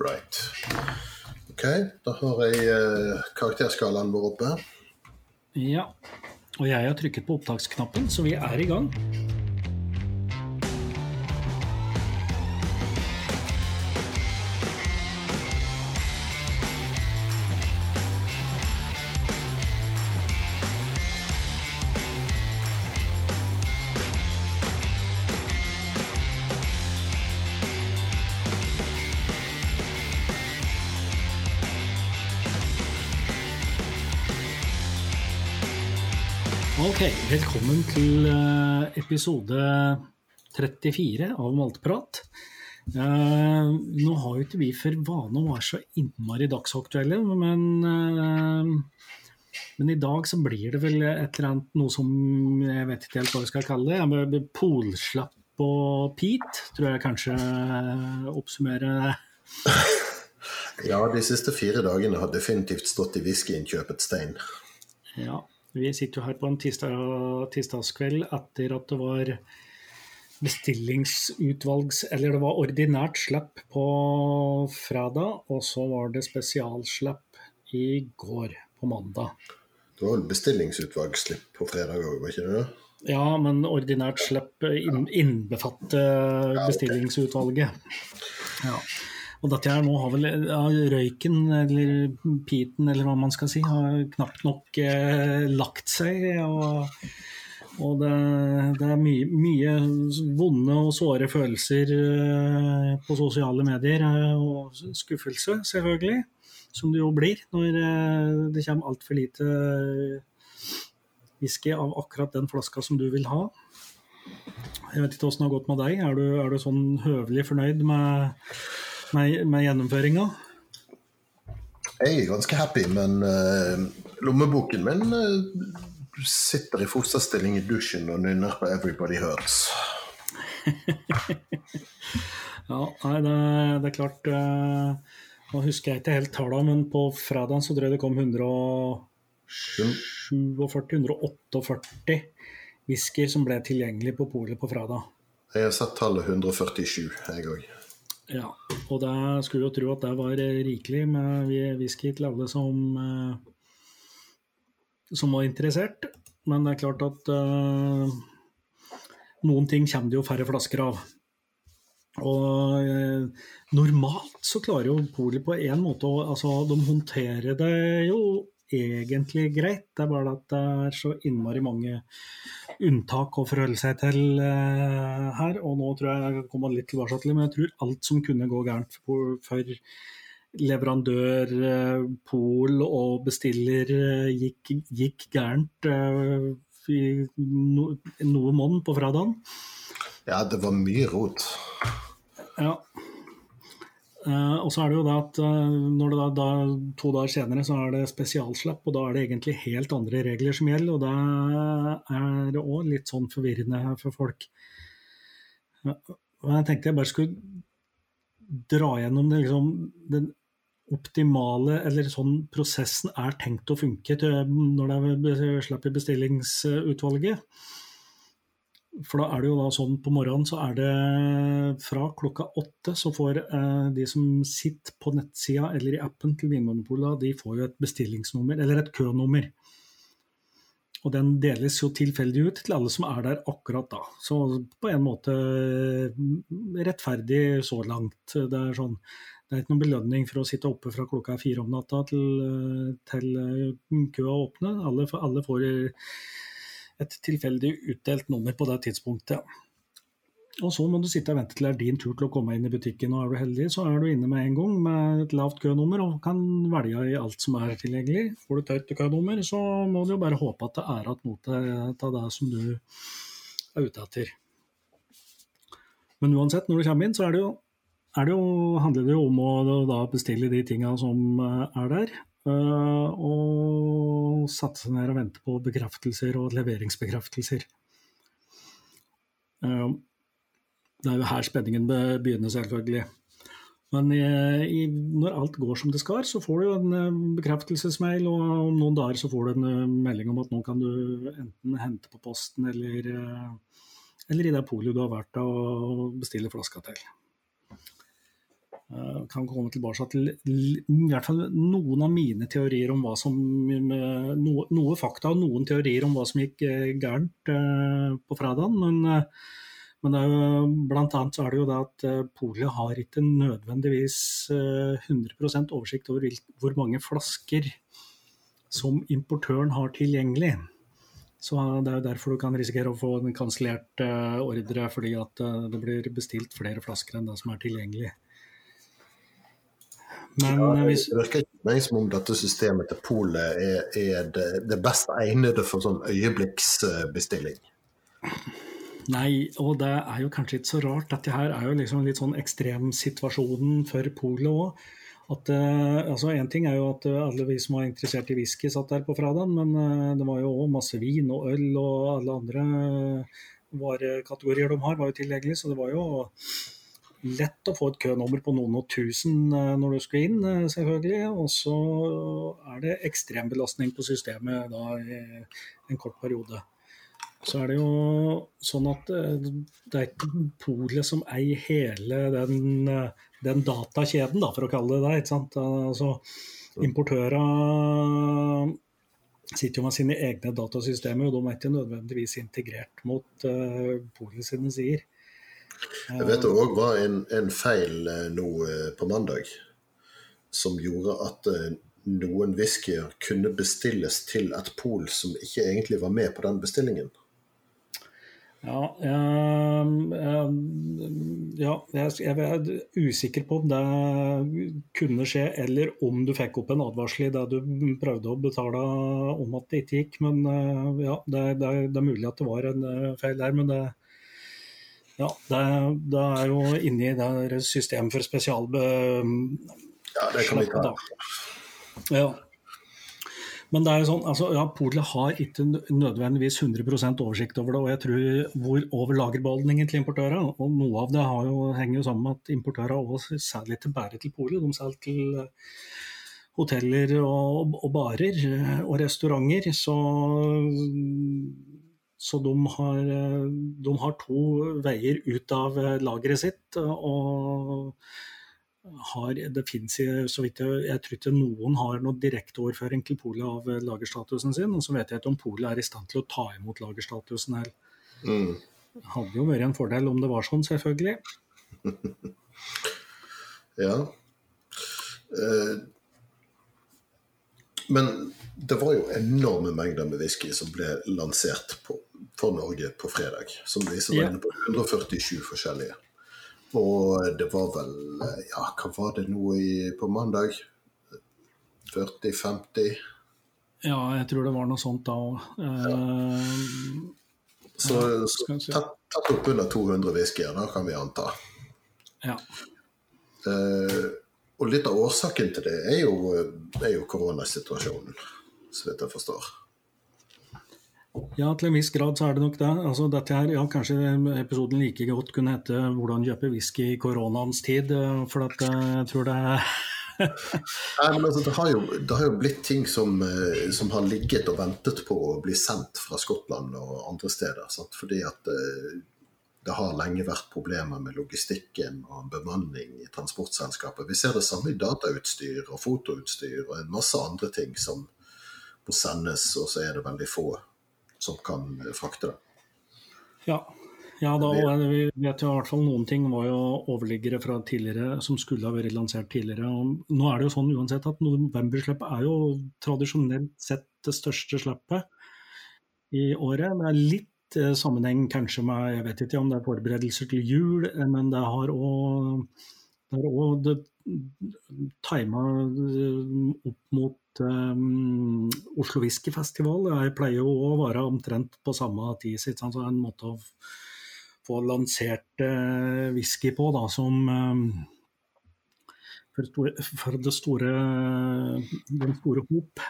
Right. OK, da har jeg eh, karakterskalaen vår oppe. Ja. Og jeg har trykket på opptaksknappen, så vi er i gang. Ok, velkommen til eh, episode 34 av Malteprat. Uh, nå har jo ikke vi for vane å være så innmari dagsaktuelle, men, uh, men i dag så blir det vel et eller annet noe som jeg vet ikke helt hva vi skal kalle det. Polslapp og pit, tror jeg kanskje oppsummerer det. Ja, de siste fire dagene har definitivt stått i whiskyinnkjøpets stein. Ja, vi sitter jo her på en tirsdag, tirsdagskveld etter at det var bestillingsutvalgs... Eller det var ordinært slipp på fredag, og så var det spesialslipp i går, på mandag. Det var bestillingsutvalgsslipp på fredag òg, var ikke det? Ja, men ordinært slipp innbefatter bestillingsutvalget. Ja. Og dette her nå har vel ja, røyken, eller piten, eller hva man skal si, har knapt nok eh, lagt seg. Og, og det, det, er mye, mye, vonde og såre følelser eh, på sosiale medier. Eh, og skuffelse, selvfølgelig. Som det jo blir når eh, det kommer altfor lite whisky av akkurat den flaska som du vil ha. Jeg vet ikke åssen det har gått med deg. Er du, er du sånn høvelig fornøyd med med, med gjennomføringa? Jeg er ganske happy, men uh, lommeboken min uh, sitter i fosterstilling i dusjen og nynner på 'Everybody Hurts'. ja, nei, det, det, er klart uh, Nå husker jeg ikke helt tallene, men på fredag så tror jeg det kom 147-148 whisky som ble tilgjengelig på polet på fredag. Jeg har sett tallet 147, jeg òg. Ja, og det skulle jo tro at det var rikelig med whisky til alle som, eh, som var interessert. Men det er klart at uh, noen ting kommer det jo færre flasker av. Og uh, normalt så klarer jo Polet på én måte å Altså, de håndterer det jo egentlig greit. Det er bare at det er så innmari mange unntak å forholde seg til uh, her. Og nå tror jeg jeg kommer litt tilbake til det, men jeg tror alt som kunne gå gærent for, for leverandør, uh, pol og bestiller uh, gikk, gikk, gærent i no, noe monn på fradagen. Ja, det var mye rot. Ja. Uh, og så er det jo da at uh, da, da, to dager senere så er det spesialslapp, og da er det egentlig helt andre regler som gjelder, og da er det òg litt sånn forvirrende for folk. Uh, jeg tenkte jeg bare skulle dra gjennom det, liksom, den optimale, eller sånn prosessen er tenkt å funke til, når det er slapp i bestillingsutvalget. For da er det jo da sånn på morgenen så er det fra klokka åtte så får eh, de som sitter på nettsida eller i appen til Vinmonopolet, de får jo et bestillingsnummer, eller et kønummer. Og den deles jo tilfeldig ut til alle som er der akkurat da. Så på en måte rettferdig så langt. Det er, sånn, det er ikke noen belønning for å sitte oppe fra klokka fire om natta til, til køa åpner. Alle, alle får et tilfeldig utdelt nummer på det tidspunktet. Og så må du sitte og vente til det er din tur til å komme inn i butikken. og Er du heldig, så er du inne med en gang med et lavt kønummer og kan velge i alt som er tilgjengelig. Får du et høyt kønummer, så må du jo bare håpe at det er igjen noe av det som du er ute etter. Men uansett, når du kommer inn, så er det jo, er det jo, handler det jo om å bestille de tinga som er der. Uh, og satte seg ned og vente på bekreftelser og leveringsbekreftelser. Uh, det er jo her spenningen begynner, selvfølgelig. Men i, i, når alt går som det skal, så får du en bekreftelsesmail, og om noen dager så får du en melding om at nå kan du enten hente på posten eller, eller i det polet du har vært og bestille flaska til. Uh, kan komme tilbake til i hvert fall noen av mine teorier om hva som uh, noe, noe, fakta og noen teorier om hva som gikk uh, gærent på fredagen. Men, men det er jo, blant annet så er det jo det at polet har ikke nødvendigvis 100% oversikt over hvor mange flasker som importøren har tilgjengelig. Så Det er jo derfor du kan risikere å få en kansellert ordre, fordi at det blir bestilt flere flasker enn det som er tilgjengelig. Men ja, hvis... Det virker ikke meg som om dette systemet til polet er, er det, det, best egnede for sånn øyeblikksbestilling. Nei, og det er jo kanskje ikke så rart. Dette her er jo liksom litt sånn ekstremsituasjonen for polet òg. At, uh, altså En ting er jo at uh, alle vi som var interessert i whisky, satt der på fredagen, men det var jo òg masse vin og øl og alle andre varekategorier de har, var jo tilgjengelig. Så det var jo lett å få et kønummer på noen og tusen eh, når du skal inn, eh, selvfølgelig. Og så er det ekstrem belastning på systemet da i en kort periode. Så er det jo sånn at eh, det er ikke polet som eier hele den, den, datakjeden, da, for å kalle det det. ikke sant? Altså, importører sitter jo med sine egne datasystemer, og de er ikke nødvendigvis integrert mot uh, polet sine sider. Jeg vet det òg var en, en, feil eh, nå eh, på mandag som gjorde at eh, noen whiskyer kunne bestilles til et pol som ikke egentlig var med på den bestillingen. Ja, jeg, ja, jeg, jeg er usikker på om det kunne skje, eller om du fikk opp en advarsel i det du prøvde å betale om at det ikke gikk. Men ja, det, det, det er mulig at det var en feil der. men det ja, det, det er jo inni det system for spesialbe... Ja, det kan vi ta. Ja. Men det er jo sånn, altså, ja, Polet har ikke nødvendigvis 100% oversikt over det. og jeg tror hvor over lagerbeholdningen til importørene? og Noe av det jo, henger jo sammen med at importørene også selger ikke bare til Polet. De selger til eh, hoteller og, og barer eh, og restauranter. Så så de har, eh, de har, to veier ut av eh, lageret sitt. og har, det finnes, så vidt jeg, jeg tror ikke noen har noe direkteoverføring til polet av eh, lagerstatusen sin. Og så vet jeg ikke om polet er i stand til å ta imot lagerstatusen her. Mm. Hadde jo vært en fordel om det var sånn, selvfølgelig. ja. Eh, men det var jo enorme mengder med whisky som ble lansert på, for Norge på fredag. Som viser ja. på 147 forskjellige. Og det var vel Ja, hva var det nå i, på mandag? 40-50? Ja, jeg tror det var noe sånt da òg. Ja. Uh, så, så tett opp under 200 whiskyer, da kan vi anta. Ja. Uh, og litt av årsaken til det er jo, er jo koronasituasjonen så vidt jeg forstår. Ja, til en viss grad så er det nok det. Altså, dette her, ja, Kanskje episoden like godt kunne hete 'Hvordan kjøpe whisky i koronaens tid', eh, for at eh, jeg tror det Nei, men altså, det, har jo, det har jo blitt ting som, eh, som, har ligget og ventet på å bli sendt fra Skottland og andre steder. Sant? Fordi at det har lenge vært problemer med logistikken og bemanning i transportselskapet. Vi ser det samme i datautstyr og fotoutstyr og en masse andre ting som, må sendes, og så er det veldig få som kan frakte det. Ja, ja da, og vi vet jo i hvert fall noen ting var jo overliggere fra tidligere som skulle ha vært lansert tidligere. og Nå er det jo sånn uansett at novemberslippet er jo tradisjonelt sett det største slippet i året. Det er litt eh, sammenheng kanskje med jeg vet ikke om det er forberedelser til jul, eh, men det har òg tima eh, opp mot um, Oslo Whiskyfestival. Jeg pleier jo å være omtrent på samme tid, så det er en måte å få lansert uh, whisky på da, som um, for, for, det store, den store hop.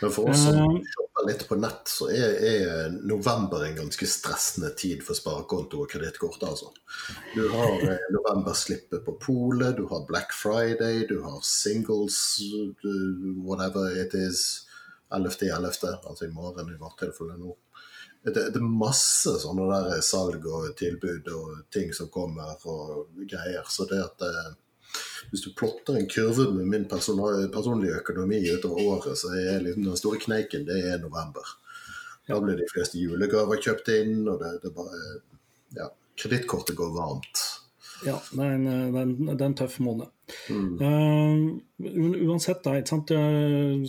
Men for oss som litt på nett, så er, er, november en ganske stressende tid for sparekonto og kredittkort. Altså. Du har eh, novemberslippet på polet, du har Black Friday, du har singles, whatever it is. 11.11., altså i morgen i vårt tilfelle nå. Det, det, er masse sånne der salg og tilbud og ting som kommer og greier. Så det at eh, hvis du plotter en kurve med min personlige økonomi utover året, så er liksom den store kneiken det er november. Da blir de fleste julegaver kjøpt inn, og det, det bare Ja, kredittkortet går varmt. Ja, det er en, det er en, det er en tøff måned. Mm. Uh, uansett, da, ikke sant?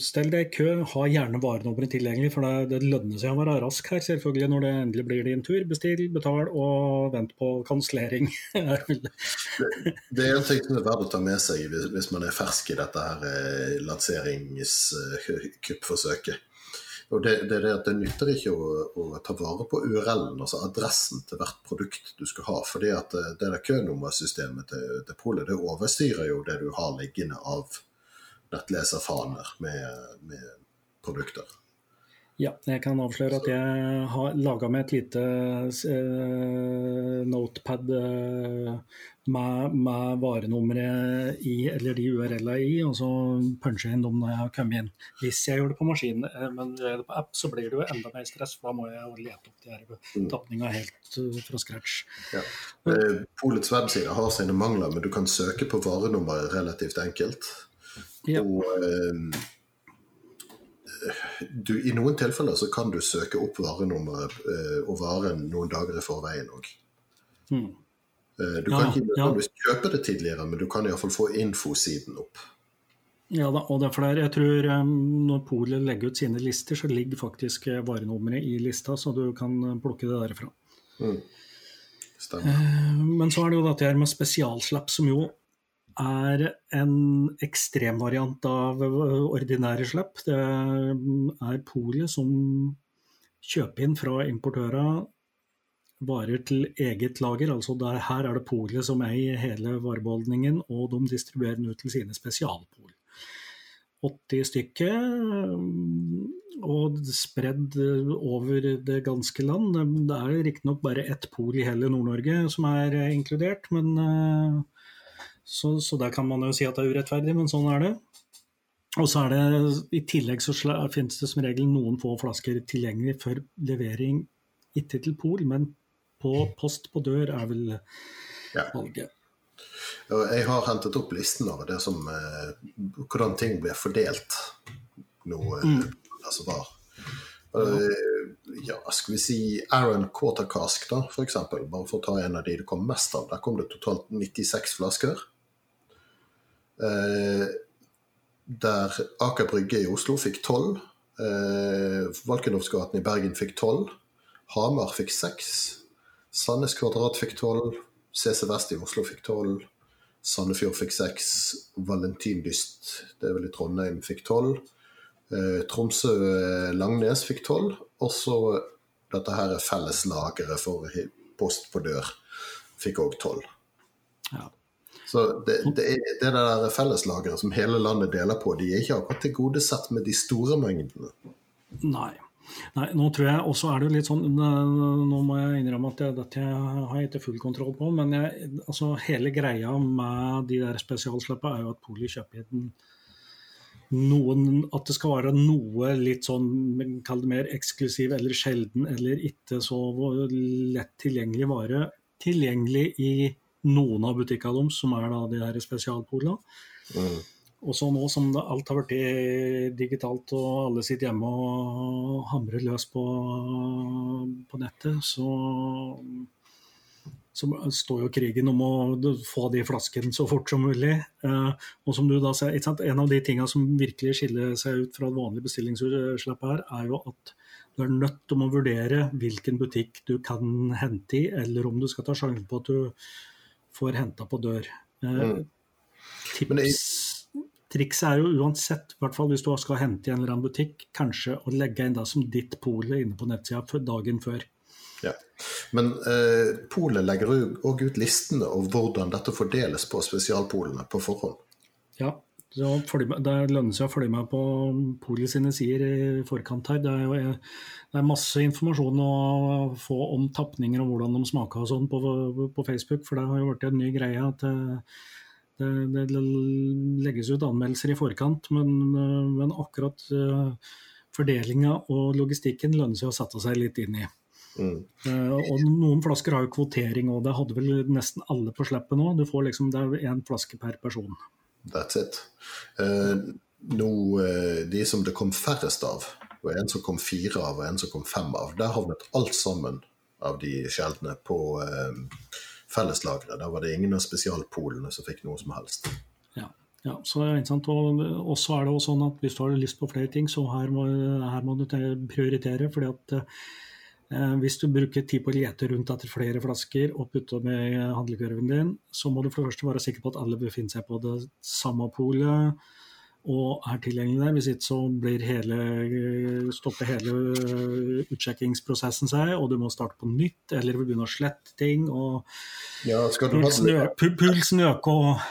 stell deg i kø, ha gjerne varenummeret tilgjengelig. For det, det lønner seg å være rask her, selvfølgelig, når det endelig blir din tur. Bestill, betal og vent på kansellering. det, det er en ting som er verdt å ta med seg hvis, man er fersk i dette her eh, lanseringskuppforsøket. Og det, det, det, det nytter ikke å, å, ta vare på URL-en, altså adressen til hvert produkt du skal ha. fordi at eh, det der kønummersystemet til, til Polet det overstyrer jo det du har liggende av nettleserfaner med, med produkter. Ja, jeg kan avsløre at jeg har laga meg et lite uh, notepad uh, med, med varenummeret i, eller de URL-ene i, og så puncher jeg inn dem når jeg har kommet inn. Hvis jeg gjør det på maskin, uh, men gjør det på app, så blir det jo enda mer stress, for da må jeg lete opp de her mm. tapninga helt fra scratch. Ja. Polets webside har sine mangler, men du kan søke på varenummeret relativt enkelt. Ja. Og du, I noen tilfeller så kan du søke opp varenummeret og varen noen dager i forveien òg. Mm. Uh, du kan ikke ja. kjøpe det tidligere, men du kan iallfall få infosiden opp. Ja da, og derfor der, jeg tror um, Når Polet legger ut sine lister, så ligger faktisk varenummeret i lista, så du kan plukke det derfra. Mm. Uh, men så er det jo dette her med spesialslapp, som jo er en ekstremvariant av ordinære slapp. Det er polet som kjøper inn fra importører varer til eget lager. altså der, Her er det polet som eier hele varebeholdningen, og de distribuerer den ut til sine spesialpol. 80 stykker, og spredd over det ganske land. Det er riktignok bare ett pol i hele Nord-Norge som er inkludert, men så, så, der kan man jo si at det er urettferdig, men sånn er det. Og så er det I tillegg så finnes det som regel noen få flasker tilgjengelig for levering, ikke til pol, men på post på dør er vel valget. Jeg har hentet opp listen over det som, eh, hvordan ting blir fordelt nå. Eh, mm. Altså var. Uh, ja, skal vi si Aaron Quartercask, da, f.eks. Bare for å ta en av de det kom mest av. Der kom det totalt 96 flasker. Eh, der Aker Brygge i Oslo fikk tolv. Eh, Valkenovsgaten i Bergen fikk tolv. Hamar fikk seks. Sandnes Kvadrat fikk tolv. CC Vest i Oslo fikk tolv. Sandefjord fikk seks. Valentindyst, det er vel i Trondheim, fikk tolv. Eh, Tromsø-Langnes fikk tolv. Og så dette her er felleslageret for post på dør. Fikk òg tolv. Ja. Så det, det, er, det der felleslageret som hele landet deler på, de er ikke akkurat tilgodesett med de store mengdene. Nei. Nei, nå tror jeg også er det litt sånn Nå må jeg innrømme at jeg, dette har jeg ikke full kontroll på, men jeg, altså, hele greia med de der spesialslippene er jo at Poli kjøper inn noen At det skal være noe litt sånn kall det mer eksklusiv eller sjelden eller ikke så lett tilgjengelig vare tilgjengelig i noen av butikkene deres, som er da de her spesialpolene. Mm. Og så nå som alt har blitt digitalt og alle sitter hjemme og hamrer løs på, på nettet, så, så, står jo krigen om å få de flaskene så fort som mulig. Eh, og som du da ser, En av de tingene som virkelig skiller seg ut fra et vanlig bestillingsutslipp her, er jo at du er nødt til å vurdere hvilken butikk du kan hente i, eller om du skal ta sjansen på at du får henta på dør. Eh, mm. Tips, trikset er jo uansett, i hvert fall hvis du skal hente i en eller annen butikk, kanskje å legge inn da som ditt pol inne på nettsida dagen før. Ja. Men eh, polet legger òg ut listene over hvordan dette fordeles på spesialpolene på forhånd. Ja, det lønner seg å følge med på Polet sine sider i forkant her. Det er jo det er masse informasjon å få om tapninger og hvordan de smaker og sånn på, på, Facebook. For det har jo blitt en ny greie at det, det, det, legges ut anmeldelser i forkant. Men, men akkurat uh, fordelinga og logistikken lønner seg å sette seg litt inn i. Mm. Uh, og noen flasker har jo kvotering, og det hadde vel nesten alle på slippet nå. Du får liksom, Det er én flaske per person. That's it. Uh, nå, uh, de som det kom færrest av, og en som kom fire av, og en som kom fem av, der havnet alt sammen av de sjeldne på felleslageret. Der var det ingen av spesialpolene som fikk noe som helst. Ja, ja så er det. Og så er det også sånn at hvis du har lyst på flere ting, så her må, her må du prioritere. fordi at eh, hvis du bruker tid på å lete rundt etter flere flasker og putte med handlekurven din, så må du for det første være sikker på at alle befinner seg på det samme polet og er tilgjengelig der. Hvis ikke så blir hele, stopper hele utsjekkingsprosessen seg, og du må starte på nytt, eller begynne å slette ting. og ja, Pulsen øker og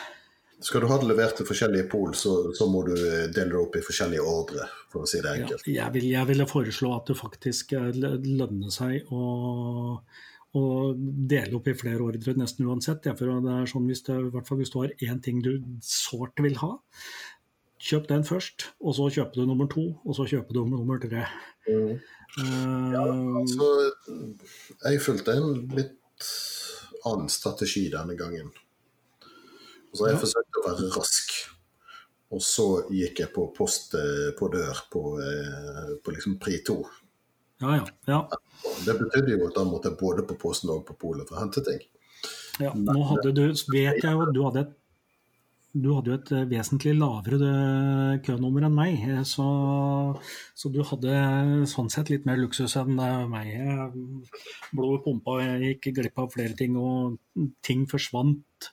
skal du ha det levert til forskjellige pol, så, så, må du dele det opp i forskjellige ordre, for å si det enkelt. Ja, jeg, vil, jeg ville foreslå at det faktisk lønner seg å, og dele opp i flere ordre nesten uansett. Ja, for det er sånn hvis, det, hvis du har én ting du sårt vil ha, kjøp den først, og så kjøper du nummer to, og så kjøper du nummer tre. Mm. Uh, ja, altså, jeg fulgte en litt annen strategi denne gangen. Så jeg ja. forsøkte å være rask. Og så gikk jeg på post eh, på dør på, eh, på liksom pri 2. Ja, ja, ja. Det betydde jo at da måtte jeg både på posten og på polet for å hente ting. Ja, nå hadde du, vet jeg jo at du hadde et du hadde jo et eh, vesentlig lavere eh, kønummer enn meg, eh, så, så, du hadde sånn sett litt mer luksus enn meg. Blodet pumpa, jeg gikk glipp av flere ting, og ting forsvant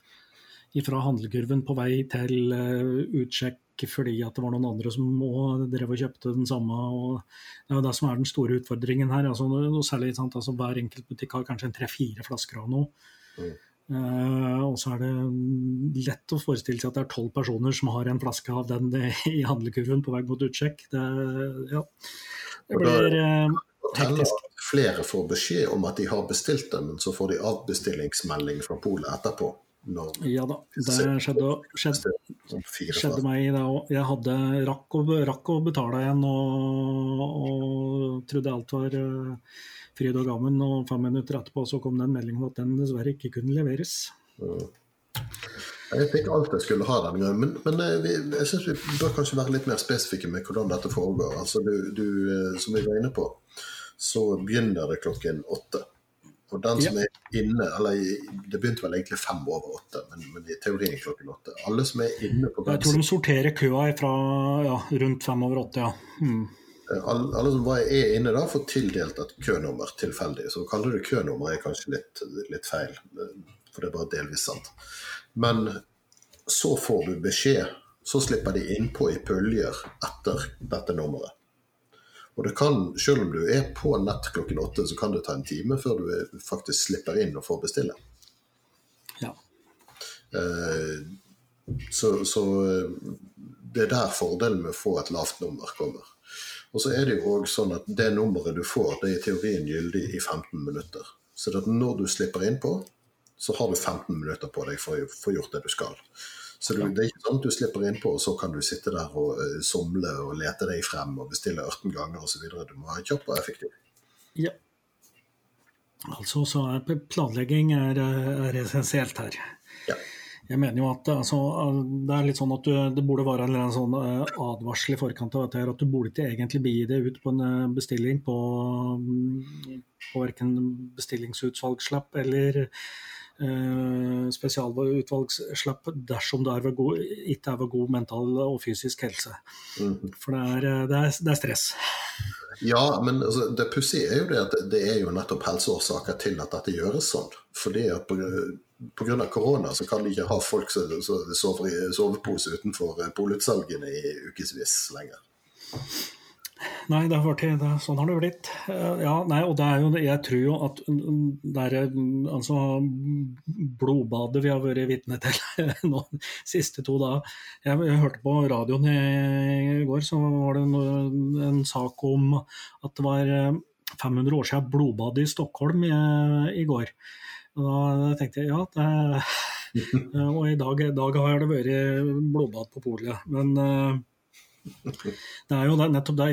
fra handlekurven på vei til utsjekk fordi at det var noen andre som òg drev og kjøpte den samme. og Det er jo det som er den store utfordringen her. Altså, særlig, altså, Hver enkelt butikk har kanskje en tre-fire flasker av noe. Mm. Uh, så er det lett å forestille seg at det er tolv personer som har en flaske av den i handlekurven på vei mot utsjekk. Det, ja. det blir eh, teknisk. Flere får beskjed om at de har bestilt den, men så får de avbestillingsmelding fra polet etterpå. ja da, det skjedde, skjedde, skjedde meg det òg. Jeg hadde, rakk, å, rakk å betale igjen og, og trodde alt var uh, fryd og gammen, og fem minutter etterpå så kom den meldingen at den dessverre ikke kunne leveres. Mm. Jeg fikk alt jeg skulle ha denne gangen, men, men eh, vi, jeg syns vi bør kanskje være litt mer spesifikke med hvordan dette foregår. Altså du, du, eh, som vi var inne på, så begynner det klokken åtte. Og den som ja. er inne eller Det begynte vel egentlig fem over åtte, men, men i teorien klokken åtte. Alle som er inne på Jeg tror de sorterer køa fra ja, rundt fem over åtte, ja. Hmm. Eh, alle, alle, som er inne da, får tildelt et kønummer tilfeldig. Så å kalle det kønummer er kanskje litt, litt, feil, for det er bare delvis sant. Men så får du beskjed, så slipper de innpå i puljer etter dette nummeret. Og det kan, selv om du er på nett klokken åtte, så kan det ta en time før du faktisk slipper inn og får bestille. Ja. Eh, så, så det er der fordelen med å få et lavt nummer kommer. Og så er det jo òg sånn at det nummeret du får, det er i teorien gyldig i 15 minutter. Så når du slipper innpå, så har du 15 minutter på deg for å få gjort det du skal. Så du, det er ikke sånn at du slipper innpå, og så kan du sitte der og uh, somle og lete deg frem og bestille 18 ganger osv. Du må være kjapp og effektiv. Ja. Altså så er planlegging er, er essensielt her. Ja. Jeg mener jo at altså, det er litt sånn at du, det burde være en sånn eh, advarsel i forkant av dette. her, At du burde ikke egentlig begi det ut på en eh, bestilling på, mm, på verken bestillingsutvalgslapp eller eh, spesialutvalgslapp dersom du er god, ikke er ved god mental og fysisk helse. Mm. For det er, eh, det, er, det er, stress. Ja, men altså, det pussige er jo det at det er jo nettopp helseårsaker til at dette gjøres sånn. Fordi at pga. korona så kan de ikke ha folk som sover i sovepose utenfor polutsalgene i ukevis lenger. Nei, det har vært, det, sånn har det blitt. Eh, ja, nei, og det er jo, jeg tror jo at det er altså, blodbadet vi har vært vitne til nå, de siste to dager jeg, jeg, hørte på radioen i går, så var det en, en sak om at det var 500 eh, år siden blodbadet i Stockholm i, i går. Og da tenkte jeg ja, det, og i dag, dag, har det vært blodbad på polet. Men Det er jo nettopp det.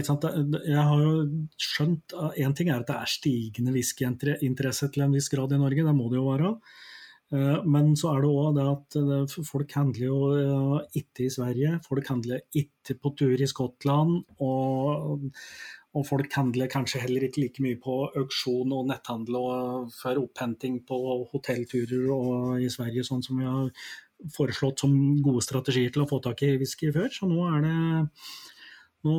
Jeg har jo skjønt Én ting er at det er stigende whiskyinteresse til en viss grad i Norge, det må det jo være. Eh, men så er det òg det at eh, folk handler jo eh, ikke i Sverige, folk handler ikke på tur i Skottland. Og, og folk handler kanskje heller ikke like mye på auksjon og netthandel og for opphenting på hotellturer og i Sverige, sånn som vi har foreslått som gode strategier til å få tak i whisky før. Så nå er det nå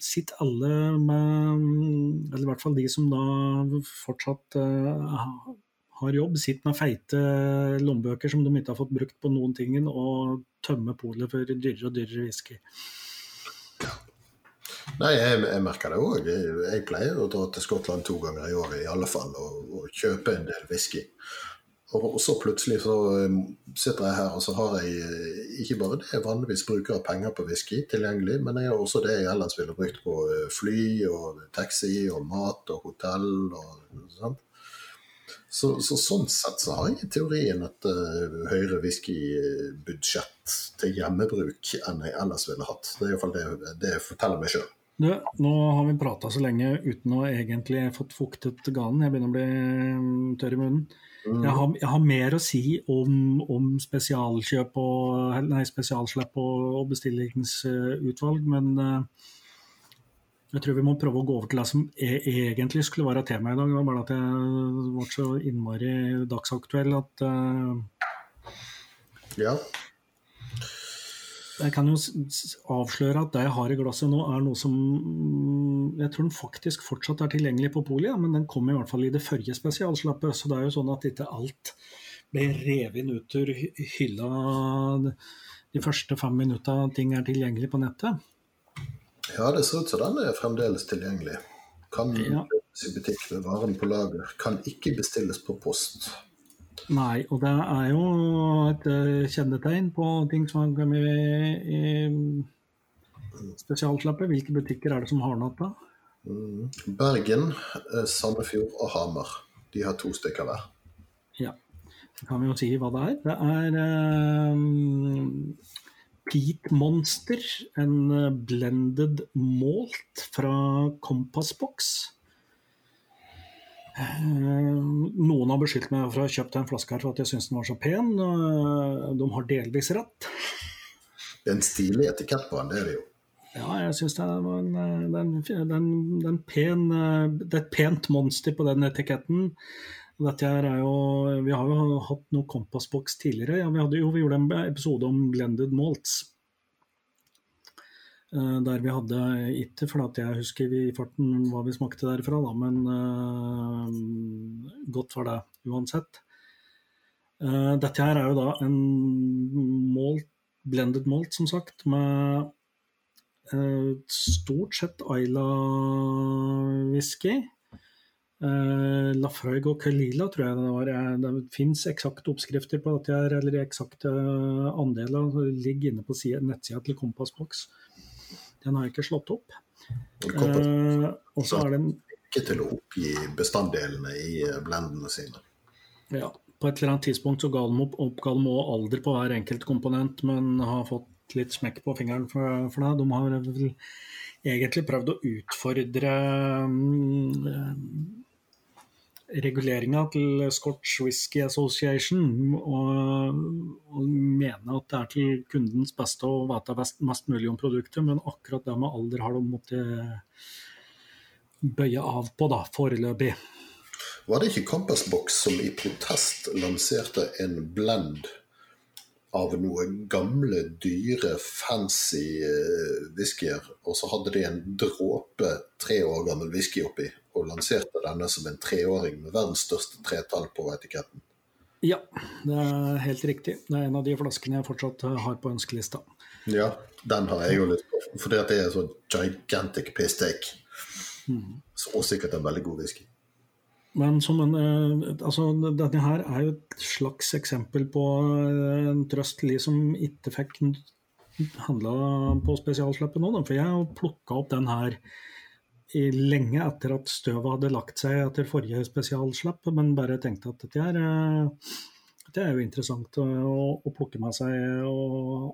sitter alle med Eller i hvert fall de som da fortsatt uh, har jobb, sitter med feite lommebøker som de ikke har fått brukt på noen ting, og tømmer polet for dyrere og dyrere whisky. Nei, jeg, jeg merker det òg. Jeg, pleier å dra til Skottland to ganger i året i alle fall og, og kjøpe en del whisky. Og så plutselig så um, sitter jeg her, og så har jeg eh, ikke bare det jeg vanligvis bruker av penger på whisky tilgjengelig, men jeg har også det jeg ellers ville brukt på eh, fly og taxi og mat og hotell og sånt. Så, så, sånn sett så har jeg i teorien et uh, høyere whiskybudsjett til hjemmebruk enn jeg ellers ville hatt. Det er iallfall det, det jeg forteller meg sjøl. Nå har vi prata så lenge uten å egentlig fått fuktet ganen. Jeg begynner å bli mm, tørr i munnen. Mm. Jeg, har, jeg, har, mer å si om, om spesialkjøp og, nei, spesialslipp og, og bestillingsutvalg, men uh, jeg tror vi må prøve å gå over til det som e egentlig skulle være tema i dag. Det var bare at jeg ble så innmari dagsaktuell at uh, Ja. Jeg kan jo avsløre at det jeg har i glasset nå, er noe som Jeg tror den faktisk fortsatt er tilgjengelig på polet, men den kom i hvert fall i det forrige spesialslappet. Så det er jo sånn at ikke alt ble revet ut ur hylla de første fem minutta ting er tilgjengelig på nettet. Ja, det ser ut som den er fremdeles tilgjengelig. Kan ja. i butikk med varen på lager. Kan ikke bestilles på post. Nei, og det er jo et eh, kjennetegn på ting som har kommet i, i spesialslappet. Hvilke butikker er det som har noe da? Mm. Bergen, eh, Sandefjord og Hamar. De har to stykker hver. Ja. Så kan vi jo si hva det er. Det er um, Peat Monster, en blended malt fra Kompassboks. Box. Eh, noen har beskyldt meg for å ha kjøpt en flaske her for at jeg syns den var så pen. Eh, de har delvis rett. Det er en stilig etikett på den, det er det jo. Ja, jeg syns det, det, det, er et pent monster på den etiketten. Er jo, vi har jo hatt noe kompassboks tidligere. Ja, vi, hadde, jo, vi gjorde en episode om blended malts. Eh, der vi hadde itter, for jeg husker vi i farten hva vi smakte derfra, da, men uh, godt var det uansett. Uh, dette her er jo da en malt, blended malt, som sagt, med uh, stort sett Ayla-whisky. Uh, Lafroig og Kalila tror jeg det var. Det fins eksakte oppskrifter på dette, her, eller eksakte andeler. Ligger inne på nettsida til Kompassboks. Den har jeg ikke slått opp. Uh, og så er den Ikke til å oppgi bestanddelene i eh, blendene sine. Ja. På et eller annet tidspunkt så ga de opp, oppga de alder på hver enkelt komponent, men har fått litt smekk på fingeren for, for det. De har vel egentlig prøvd å utfordre um, reguleringa til Scotch Whisky Association og, og mene at det er til kundens beste å vite mest mulig om produktet, men akkurat det med alder har de måttet bøye av på, da, foreløpig. Var det ikke Compass Box som i protest lanserte en blend av noe gamle, dyre, fancy uh, whiskyer, og så hadde de en dråpe tre år gammel whisky oppi? Og lanserte denne som en treåring med verdens største tretall på etiketten. Ja, det er helt riktig. Det er en av de flaskene jeg fortsatt har på ønskelista. Ja, den har jeg jo litt på, fordi at det er en sånn gigantic piss take. Mm. Og sikkert en veldig god whisky. Men som en, eh, altså, denne her er jo et slags eksempel på eh, en trøst li som ikke fikk handla på spesialslippet nå. For jeg har plukka opp den her lenge etter at støvet hadde lagt seg etter forrige spesialslapp, men bare tenkte at dette er, eh, det er jo interessant å, å, plukke med seg. Og,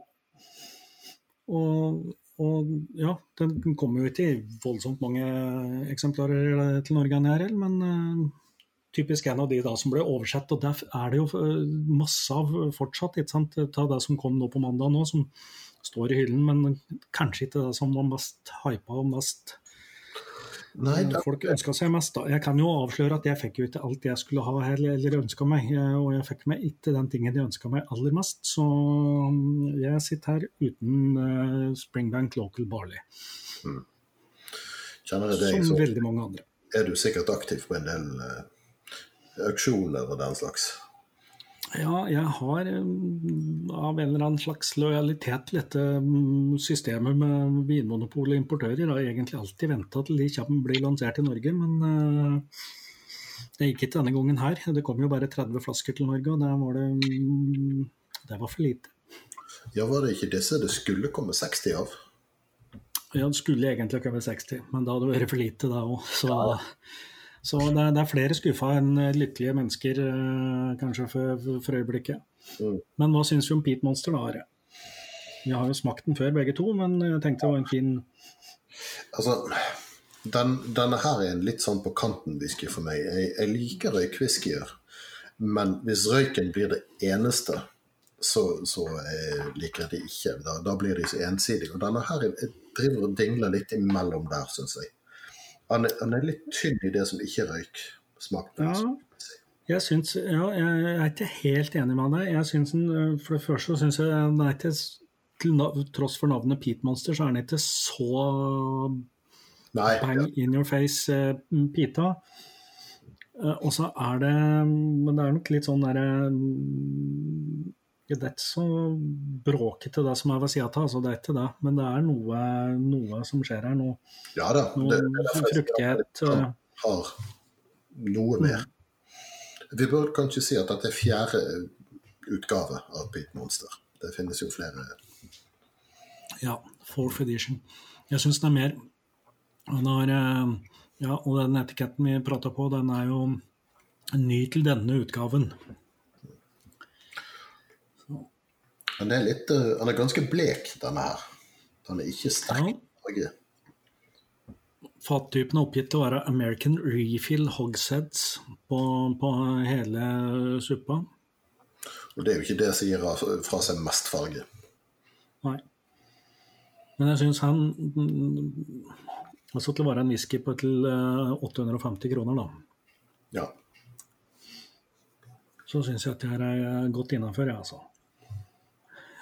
og, og ja, den kommer jo ikke i voldsomt mange eksemplarer til Norge NRL, men uh, typisk en av de da som ble oversett. Og der er det jo masse av fortsatt, ikke sant? Ta det som kom nå på mandag nå, som står i hyllen, men kanskje ikke det som var mest hypa og mest Nei, da... folk ønska seg mest. Jeg kan jo avsløre at jeg fikk jo ikke alt jeg skulle ha eller ønska meg. Og jeg fikk meg ikke den tingen jeg ønska meg aller mest. Så mm, jeg sitter her uten uh, Springbank Local Barley. Mm. Kjenner jeg deg, Som så veldig mange andre. er du sikkert aktiv på en del uh, auksjoner og den slags? Ja, jeg har eh, av en eller annen slags lojalitet til dette mm, systemet med vinmonopol og importører. Har egentlig alltid venta til de kjapt blir lansert i Norge, men uh, det gikk ikke denne gangen her. Det kom jo bare 30 flasker til Norge, og der var det, mm, det var for lite. Ja, Var det ikke disse det skulle komme 60 av? Ja, det skulle egentlig komme 60, men da hadde det vært for lite da òg. Så ja. Så det, det er flere skuffa enn lykkelige mennesker, eh, kanskje, for, for øyeblikket. Mm. Men hva syns vi om Pete Monster, da, Are? Vi har jo smakt den før, begge to, men jeg tenkte det var en fin Altså, den, denne her er en litt sånn på kanten-whisky for meg. Jeg, jeg liker røykwhiskyer, men hvis røyken blir det eneste, så, så jeg liker jeg det ikke. Da, da, blir de så ensidige. Og denne her jeg driver og dingler litt imellom der, syns jeg. Han er, han er, litt tynn i det som ikke er røyk. Smak ja, jeg, syns, ja, jeg er ikke helt enig med deg. Jeg syns den, øh, For det første syns jeg den er ikke til tross for navnet Pete Monster, så er den ikke så Nei, bang ja. in your face uh, pita. Uh, og så er det Men det er nok litt sånn derre um, det er så bråkete det som er ved sida av, altså det er ikke det. Men det er noe, noe som skjer her nå. Ja da. Noe det, det er fruktighet. Eh. har noe mer. Vi bør kanskje si at dette er fjerde utgave av Beat Monster. Det finnes jo flere. Ja, fourth edition. Jeg syns det er mer den har, ja, Og den etiketten vi prata på, den er jo ny til denne utgaven. Men er litt, uh, han er ganske blek, denne her. Han er ikke sterk. Ja. Fattypen er oppgitt til å være American Refill Hogsheads på, på, hele suppa. Og det er jo ikke det som gir fra seg mest farge. Nei. Men jeg syns han Altså til å være en whisky på til 850 eh, kroner, da. Ja. Så syns jeg at det her er godt innafor, jeg, ja, altså.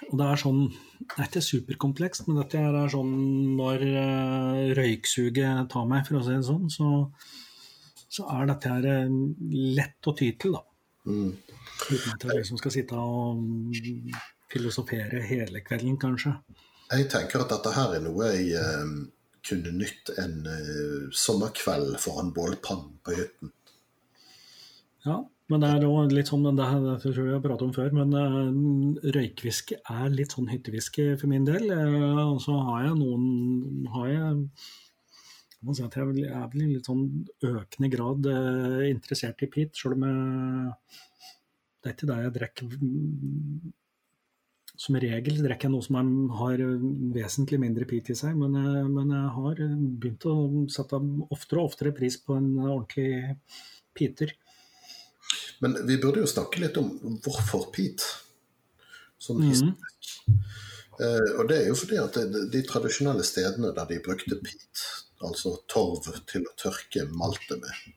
Og det er sånn Det er ikke superkomplekst, men dette er sånn når uh, røyksuget tar meg, for å si det sånn, så, så er dette her uh, lett å ty til, da. Mm. Uten at jeg liksom skal sitte og filosofere hele kvelden, kanskje. Jeg tenker at dette her er noe jeg uh, kunne nytt en sommerkveld foran bålpannen på hytten. Ja, men det er jo litt sånn, det, det tror jeg vi har pratet om før, men uh, røykviske er litt sånn hytteviske for min del. Uh, og så har jeg noen har jeg, si jeg er vel i litt sånn økende grad uh, interessert i peat, sjøl om jeg, det er ikke det jeg drikker som regel drikker jeg noe som har vesentlig mindre peat i seg, men, men, jeg har begynt å sette oftere og oftere pris på en ordentlig peater. Men vi burde jo snakke litt om hvorfor Pete. Sånn mm. uh, og det er jo fordi at de, de, tradisjonelle stedene der de brukte peat, altså torv til å tørke maltet med,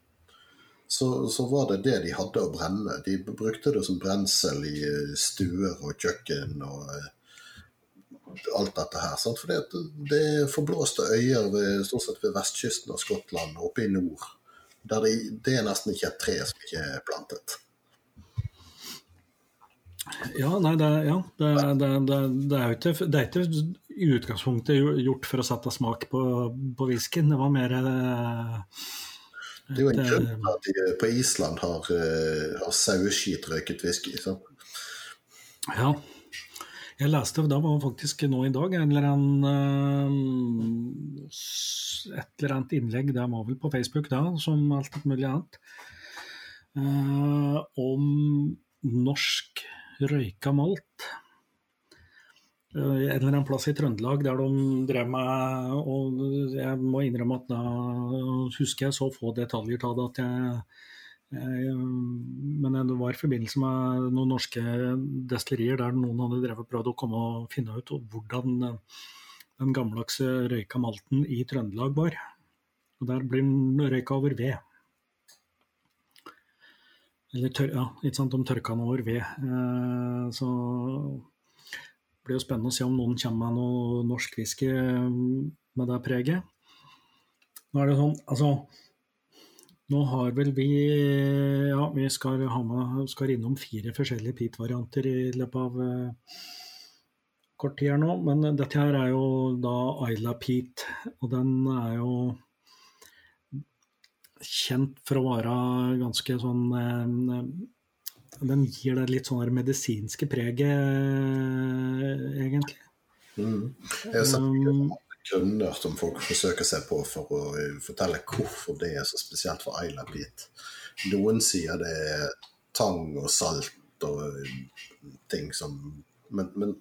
så, så, var det det de hadde å brenne. De brukte det som brensel i eh, stuer og kjøkken og uh, alt dette her. Sant? Fordi det er forblåste øyer ved, stort sett ved vestkysten av Skottland, oppe i nord der det, det, er nesten ikke et tre som ikke er plantet. Ja, nei, det, ja, det, det, det er jo ikke, det er ikke i utgangspunktet gjort for å sette smak på, på whiskyen. Det var mer eh, Det er jo en grunn til at de på Island har, eh, har saueskit røyket whisky. Så. Ja. Jeg leste da var faktisk nå i dag en eller annen, eh, et eller annet innlegg, det var vel på Facebook da, som alt mulig annet, eh, om norsk røyka malt. en eller annen plass i Trøndelag der de drev med Og jeg må innrømme at da husker jeg så få detaljer av det at jeg Men det var i forbindelse med noen norske destillerier der noen hadde drevet prøvd å komme og finne ut hvordan den gammeldagse røyka malten i Trøndelag var. Og der blir den røyka over ved. Eller tør, ja, ikke sant, de tørka den over ved. Eh, så det blir jo spennende å se om noen kommer med noe norsk whisky med det preget. Nå er det sånn, altså Nå har vel vi Ja, vi skal, med, skal innom fire forskjellige peat-varianter i løpet av eh, kort tid her nå. Men dette her er jo da Ayla Peat, og den er jo kjent for å være ganske sånn eh, Den gir det litt sånn medisinske preget, eh, egentlig. Mm. Jeg grunner som folk forsøker seg på for å fortelle hvorfor det er så spesielt for Isla Pete. Noen sier det er tang og salt og ting som Men, men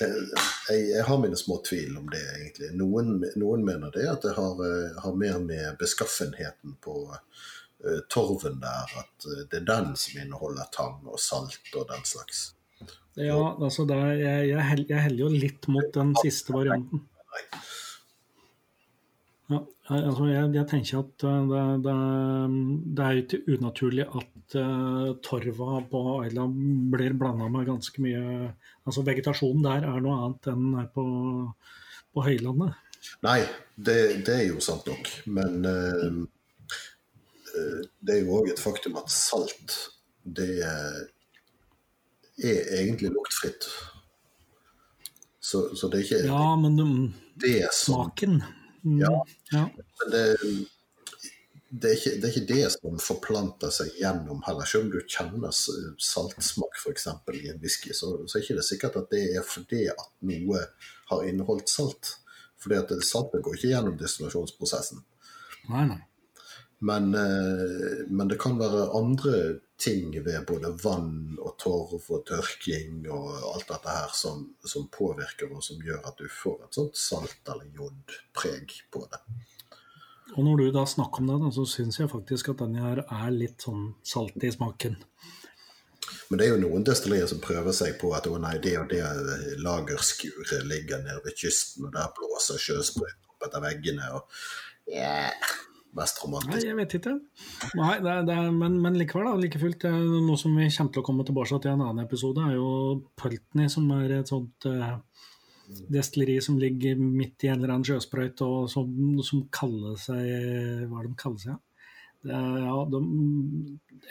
jeg, jeg, har mine små tvil om det, egentlig. Noen, noen mener det at det har, eh, har, mer med beskaffenheten på uh, torven der, at uh, det er den som inneholder tang og salt og den slags. Ja, altså er, jeg, jeg, jeg heller jo litt mot den siste varianten. Ja, altså jeg, jeg, tenker at det, det, det er ikke unaturlig at uh, torva på Aila blir blanda med ganske mye Altså vegetasjonen der er noe annet enn på, på høylandet. Nei, det, det, er jo sant nok. Men uh, det er jo òg et faktum at salt, det er egentlig luktfritt. Så, så det er ikke Ja, men um, det som, smaken mm, Ja. ja. Men det, det er, ikke, det er, ikke, det som forplanter seg gjennom heller. Selv om du kjenner saltsmak f.eks. i en whisky, så, så er det ikke sikkert at det er fordi at noe har inneholdt salt. Fordi at saltet går ikke gjennom destillasjonsprosessen. Nei, nei. Men, eh, men, det kan være andre ting ved både vann og torv og tørking og alt dette her som, som påvirker og som gjør at du får et sånt salt- eller jodpreg på det. Og når du da snakker om det, så syns jeg faktisk at denne her er litt sånn salt i smaken. Men det er jo noen destillerier som prøver seg på at å nei, det og det lagerskuret ligger nede ved kysten, og der blåser sjøsprøyten opp etter veggene. og yeah, Mest romantisk. Nei, jeg vet ikke. Nei, det er, det er, men, men, likevel, da, like fullt, noe som vi kommer til å komme tilbake til i en annen episode, er jo Pultney, som er et sånt uh, destilleri som ligger midt i en eller annen sjøsprøyt, og som, som, kaller seg Hva er det de kaller seg? Det er, ja, de,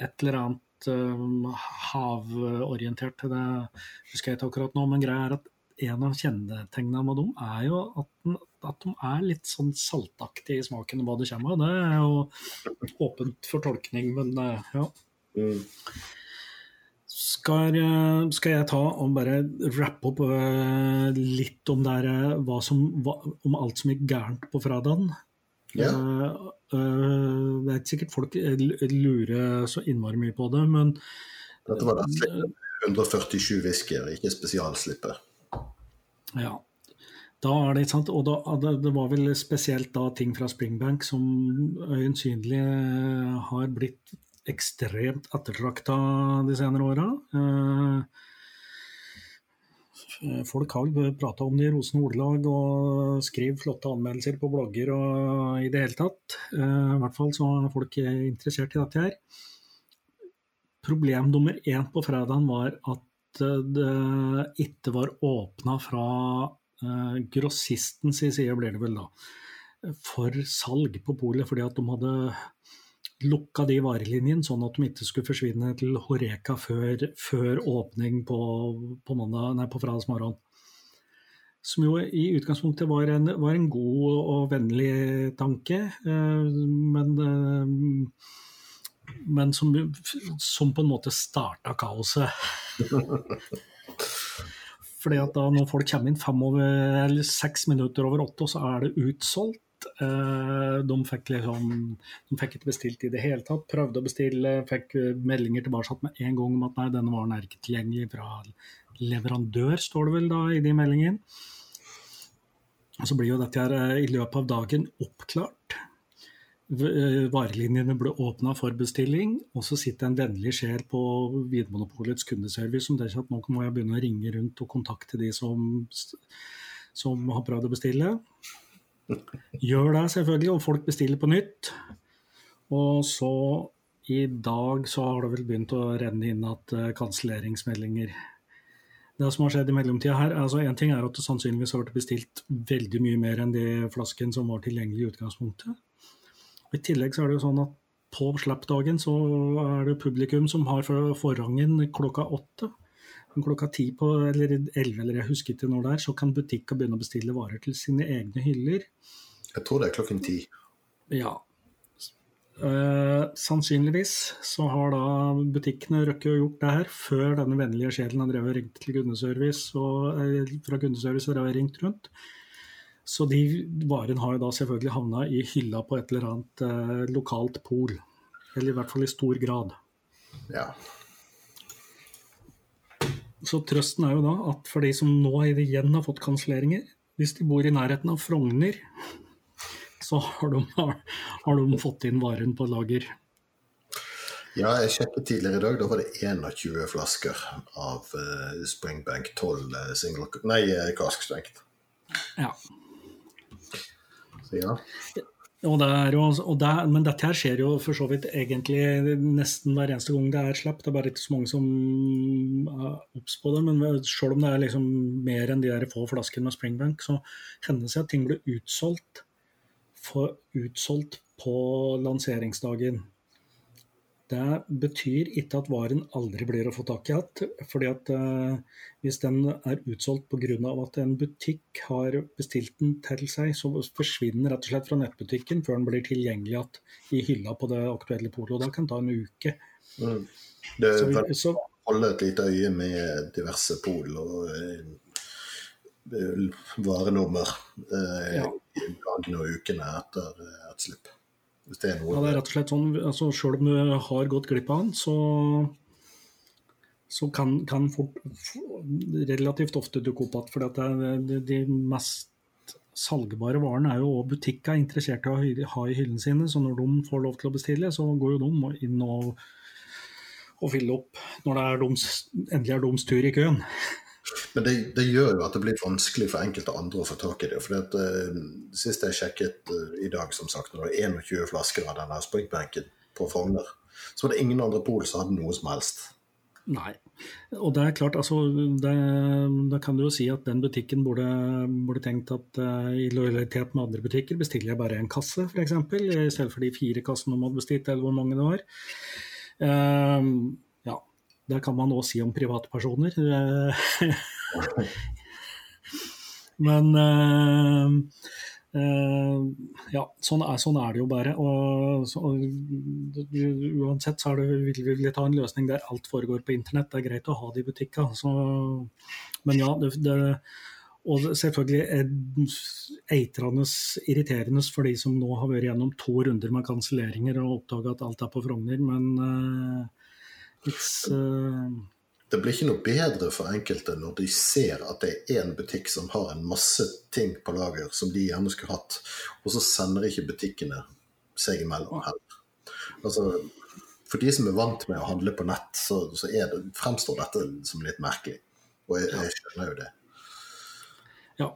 et eller annet uh, havorientert. Det husker jeg ikke akkurat nå, men greia er at en av kjennetegnene med dem er jo at, at, de er litt sånn saltaktige i smaken hva det kommer av. Det er jo åpent for tolkning, men eh, ja. Mm. Skal, eh, skal, jeg ta og bare rappe opp uh, litt om, der, uh, som, hva, om, alt som gikk gærent på fredagen? Ja. Uh, det er sikkert folk lurer så innmari mye på det, men Dette var da 147 whiskyer, ikke spesialslipper. Ja. Da er det, ikke sant? Og da, det var vel spesielt da ting fra Springbank som øyensynlig har blitt ekstremt ettertrakta de senere åra. Eh, folk har prata om det i rosende ordelag og skriver flotte anmeldelser på blogger og i det hele tatt. Eh, I hvert fall så er folk interessert i dette her. Problem nummer én på fredagen var at det ikke var åpna fra eh, grossistens side, blir det vel da, for salg på polet, fordi at de hadde lukka de varelinjene, sånn at de ikke skulle forsvinne til Horeka før, før åpning på, på, mandag, nei, på fredagsmorgen. Som jo i utgangspunktet var en, var en god og vennlig tanke, eh, men, eh, men som, som, på en måte starta kaoset. Fordi at da når folk kommer inn fem over, eller seks minutter over åtte, så er det utsolgt. Eh, de fikk, liksom, de fikk ikke bestilt i det hele tatt. Prøvde å bestille, fikk meldinger tilbake med en gang om at nei, denne varen er ikke tilgjengelig fra leverandør, står det vel da i de meldingene. Og Så blir jo dette her eh, i løpet av dagen oppklart. Eh, Varelinjene ble åpna for bestilling, og så sitter en vennlig sjel på Vinmonopolets kundeservice som tenker at nå må jeg begynne å ringe rundt og kontakte de som, som har prøvd å bestille. Gjør det selvfølgelig, og folk bestiller på nytt. Og så i dag så har det vel begynt å renne inn at uh, kanselleringsmeldinger. Det som har skjedd i mellomtida her, altså En ting er at det sannsynligvis har vært bestilt veldig mye mer enn de flasken som var tilgjengelig i utgangspunktet. I tillegg så er det jo sånn at på slappdagen så er det publikum som har forrangen klokka åtte. Klokka ti på, eller elleve, eller jeg husker ikke når det er, så kan butikker begynne å bestille varer til sine egne hyller. Jeg tror det er klokken ti. Ja. Eh, sannsynligvis så har da butikkene røkket å gjort det her før denne vennlige sjelen har drevet og ringt til kundeservice og eh, fra kundeservice og drevet ringt rundt. Så de varene har da selvfølgelig havna i hylla på et eller annet eh, lokalt pol. Eller i hvert fall i stor grad. Ja. Så trøsten er jo da at for de som nå igjen har fått kanselleringer, hvis de bor i nærheten av Frogner, så har de, har de fått inn varen på lager. ja, jeg sjekket tidligere i dag. Da var det 21 flasker av eh, Springbank 12 eh, single Nei, kaskstrengt. cask. Ja. Ja. Og det er jo, og det, men dette her skjer jo for så vidt egentlig nesten hver eneste gang det er slapp. Det er bare ikke så mange som er obs på det. Men selv om det er liksom mer enn de der få flaskene med Springbank, så hender det seg at ting blir utsolgt, for, utsolgt på lanseringsdagen. Det betyr ikke at varen aldri blir å få tak i igjen. fordi at eh, hvis den er utsolgt pga. at en butikk har bestilt den til seg, så forsvinner den rett og slett fra nettbutikken før den blir tilgjengelig igjen i hylla på det aktuelle polet. Det kan ta en uke. Mm. Det er vi, så holde et lite øye med diverse pol og eh, varenummer eh, Ja. i dagene og ukene etter eh, et slipp. Hvis det er noe ja, det er rett og slett sånn, altså Selv om du har gått glipp av den, så, så kan, kan fort, relativt ofte dukke opp igjen. For de, mest salgbare varene er jo også butikker interessert i å ha i hyllene sine. Så når de får lov til å bestille, så går jo de inn og, og fyller opp når det er doms, endelig er deres tur i køen. Men det, det gjør jo at det blir vanskelig for enkelte andre å få tak i det. For at, uh, Sist jeg sjekket uh, i dag, som sagt, når det var 21 flasker av denne springbenken på Frogner, så var det ingen andre pol som hadde noe som helst. Nei. Og det er klart, altså, det, da kan du jo si at den butikken burde, burde tenkt at uh, i lojalitet med andre butikker bestiller jeg bare en kasse, f.eks., i stedet for de fire kassene de hadde bestilt, eller hvor mange det var. Ja, det kan man òg si om privatpersoner. Eh, Men eh, eh, ja, sånn er, sånn er det jo bare. Og, og uansett så det, vil vi ta en løsning der alt foregår på internett. Det er greit å ha det i butikker. Så, men ja, det, det, og selvfølgelig eitrende irriterende for de som nå har vært gjennom to runder med kanselleringer og oppdaga at alt er på Frogner, men eh, Det blir ikke noe bedre for enkelte når de ser at det er én butikk som har en masse ting på lager som de gjerne skulle hatt, og så sender ikke butikkene seg imellom heller. Altså, for de som er vant med å handle på nett, så, så det, fremstår dette som litt merkelig. Og jeg, jeg skjønner jo det. Ja.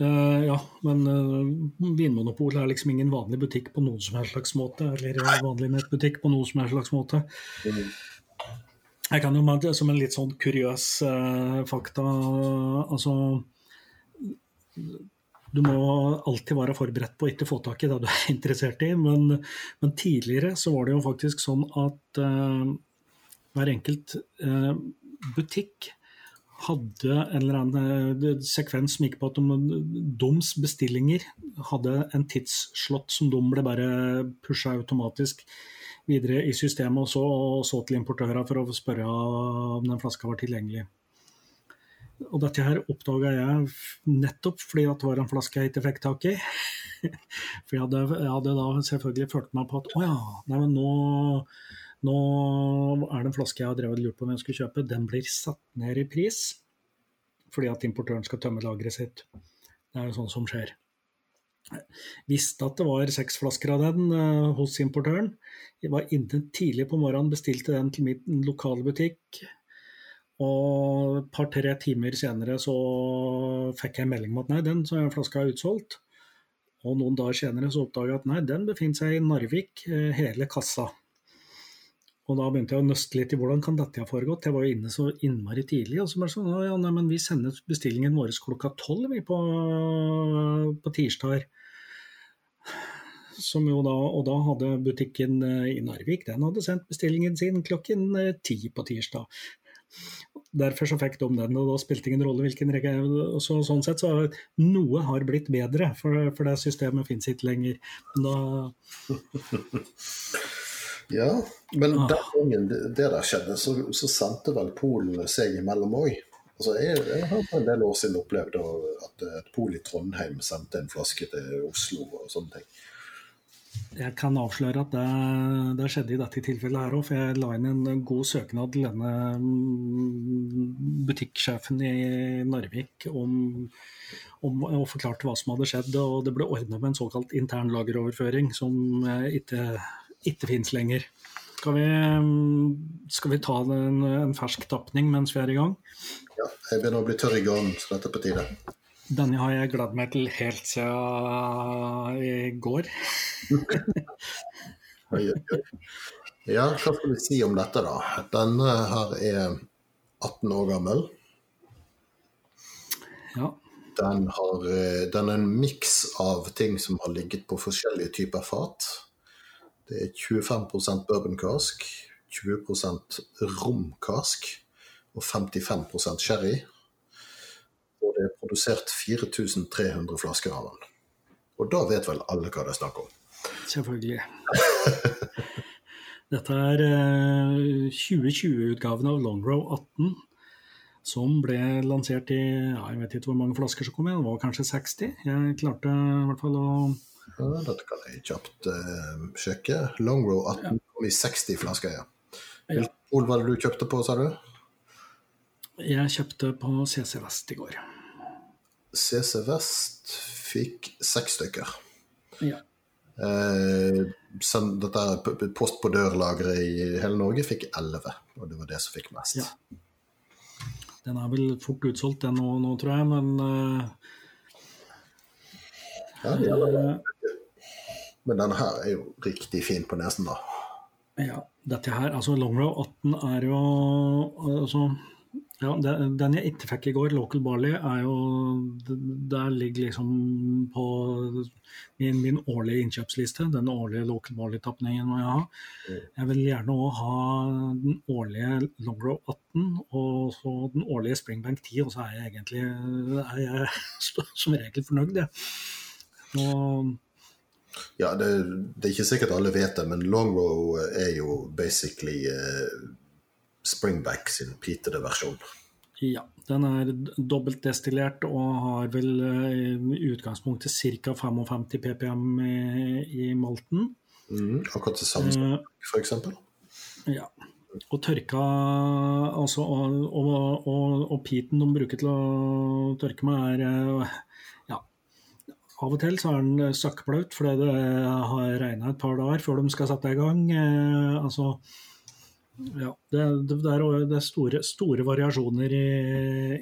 Eh, ja, men uh, Vinmonopolet er liksom ingen vanlig butikk på noen som helst slags måte. Eller vanlig nettbutikk på noen som helst slags måte. Jeg kan jo med, som en litt sånn kuriøs eh, fakta Altså Du må alltid være forberedt på å ikke få tak i det du er interessert i, men, men tidligere så var det jo faktisk sånn at eh, hver enkelt eh, butikk hadde en eller annen eh, sekvens som gikk på at de, deres bestillinger hadde en tidsslott som de ble bare pusha automatisk videre i systemet, og så, og så til importører for å spørre om den flaska var tilgjengelig. Og dette her oppdaga jeg nettopp fordi at det var en flaske jeg ikke fikk tak i. For jeg hadde, jeg hadde da selvfølgelig følt meg på at å ja, nei, men nå, Nå er det en flaske jeg har drevet lurt på om jeg skulle kjøpe. Den blir satt ned i pris fordi at importøren skal tømme lageret sitt. Det er jo sånn som skjer. Visste at det var seks flasker av den uh, hos importøren. Jeg var inne tidlig på morgenen, bestilte den til min lokale butikk. Og et par-tre timer senere så fikk jeg melding om at nei, den flaska er utsolgt. Og noen dager senere så oppdaga jeg at nei, den befinner seg i Narvik, uh, hele kassa. Og da begynte jeg å nøste litt i hvordan kan dette ha foregått. Jeg var jo inne så innmari tidlig. Og så bare sånn, ja, nei, men vi sender bestillingen vår klokka tolv på, på tirsdag. Som jo da, og da hadde butikken eh, i Narvik den hadde sendt bestillingen sin klokken eh, ti på tirsdag. Derfor så fikk de den, og da spilte ingen rolle hvilken regel. Så, sånn sett så noe har blitt bedre, for, for det systemet finnes ikke lenger. Men da Ja, men ah. den gangen det, det der skjedde, så, så sendte vel Polen seg imellom òg. Altså, jeg, jeg, har for en del år siden opplevd at et pol i Trondheim sendte en flaske til Oslo og sånne ting. Jeg kan avsløre at det, det skjedde i dette tilfellet her òg, for jeg la inn en god søknad til denne mm, butikksjefen i Narvik om, om, og forklarte hva som hadde skjedd. og Det ble ordna med en såkalt intern lageroverføring, som ikke ikke fins lenger. Skal vi, skal vi ta en, en, fersk tapning mens vi er i gang? Ja, jeg begynner å bli tørr i gården, så dette er på tide. Denne har jeg gledet meg til helt siden i går. ja, hva skal vi si om dette, da? Denne her er 18 år gammel. Ja. Den, har, eh, den er en miks av ting som har ligget på forskjellige typer fat. Det er 25% bourbonkask, 20% romkask og 55% sherry. Og det er produsert 4300 flasker av den. Og da vet vel alle hva det er snakk om? Selvfølgelig. Dette er 2020-utgaven eh, av Longrow 18, som ble lansert i ja, jeg vet ikke hvor mange flasker som kom igjen, det var kanskje 60. Jeg klarte i hvert fall å ja, dette kan jeg kjapt uh, sjekke. Longrow 18 kom i 60 flasker, ja. Hvilken pol var det du kjøpte på, sa du? Jeg kjøpte på CC Vest i går. CC Vest fikk seks stykker. Ja. Eh, dette Post på dør-lageret i hele Norge fikk elleve, og det var det som fikk mest. Ja. Den er vel fort utsolgt den nå, nå tror jeg, men uh, ja, ja, Men denne her er jo riktig fin på nesen, da. Ja, dette her, altså Longrow 18 er jo altså, ja, Den jeg ikke fikk i går, Local Barley, er jo Der ligger liksom på min, min årlige innkjøpsliste, den årlige Local Barley-tapningen må jeg ha. Mm. Jeg vil gjerne òg ha den årlige Longrow 18 og så den årlige Springbank 10, og så er jeg egentlig er jeg som regel fornøyd, jeg. Og ja, det, det, er ikke sikkert alle vet det, men Longrow er jo basically uh, Springback sin pitede versjon. Ja, den er dobbeltdestillert og har vel uh, i utgangspunktet ca. 55 ppm i, i malten. Mm, akkurat det samme som uh, f.eks.? Ja. Og tørka altså, og, og, og, og, piten de bruker til å tørke med, er av og til så er den eh, søkkblaut fordi det har regna et par dager før de skal sette i gang. Eh, altså, ja, det, det, det, er, det er store, store, variasjoner i,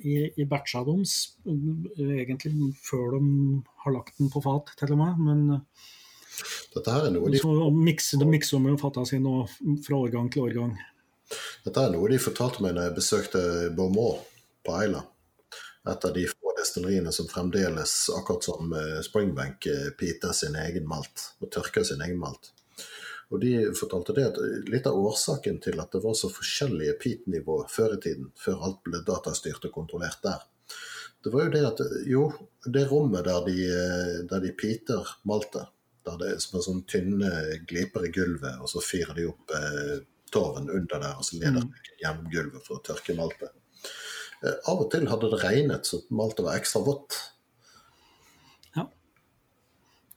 i, i batcha deres, egentlig før de har lagt den på fat, til og med. Men dette her er noe de... Så mikser, de mikser med fata sine fra årgang til årgang. Dette er noe de fortalte meg når jeg besøkte Beaumont på Eila. Et av de destilleriene som fremdeles, akkurat som eh, Springbank, eh, piter sin egen malt og tørker sin egen malt. Og De fortalte det at litt av årsaken til at det var så forskjellige peat-nivå før i tiden, før alt ble datastyrt og kontrollert der, det var jo det at jo, det rommet der de, eh, der de piter maltet, der det er som en sånn tynne gliper i gulvet, og så fyrer de opp eh, torven under der, og så leder mm. de gjennom gulvet for å tørke maltet. Eh, av og til hadde det regnet, så maltet var ekstra vått. Ja.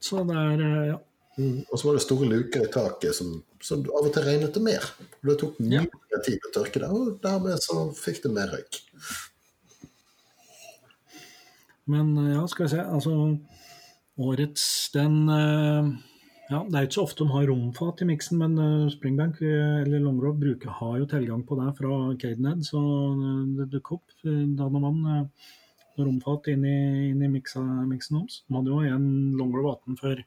Så det er eh, ja. Mm. Og så var det store luker i taket som Så av og til regnet det mer. Og det tok mye ja. tid å tørke det, og dermed så fikk det mer røyk. Men ja, skal vi se. Altså, årets den ja, Det er ikke så ofte de har romfat i miksen, men uh, Springbank eller Longrove bruker, har jo tilgang på det fra Cadenhead. Så uh, det dukker opp da når man romfat inn i, inn i miksen deres. De hadde jo en Longrove 18 for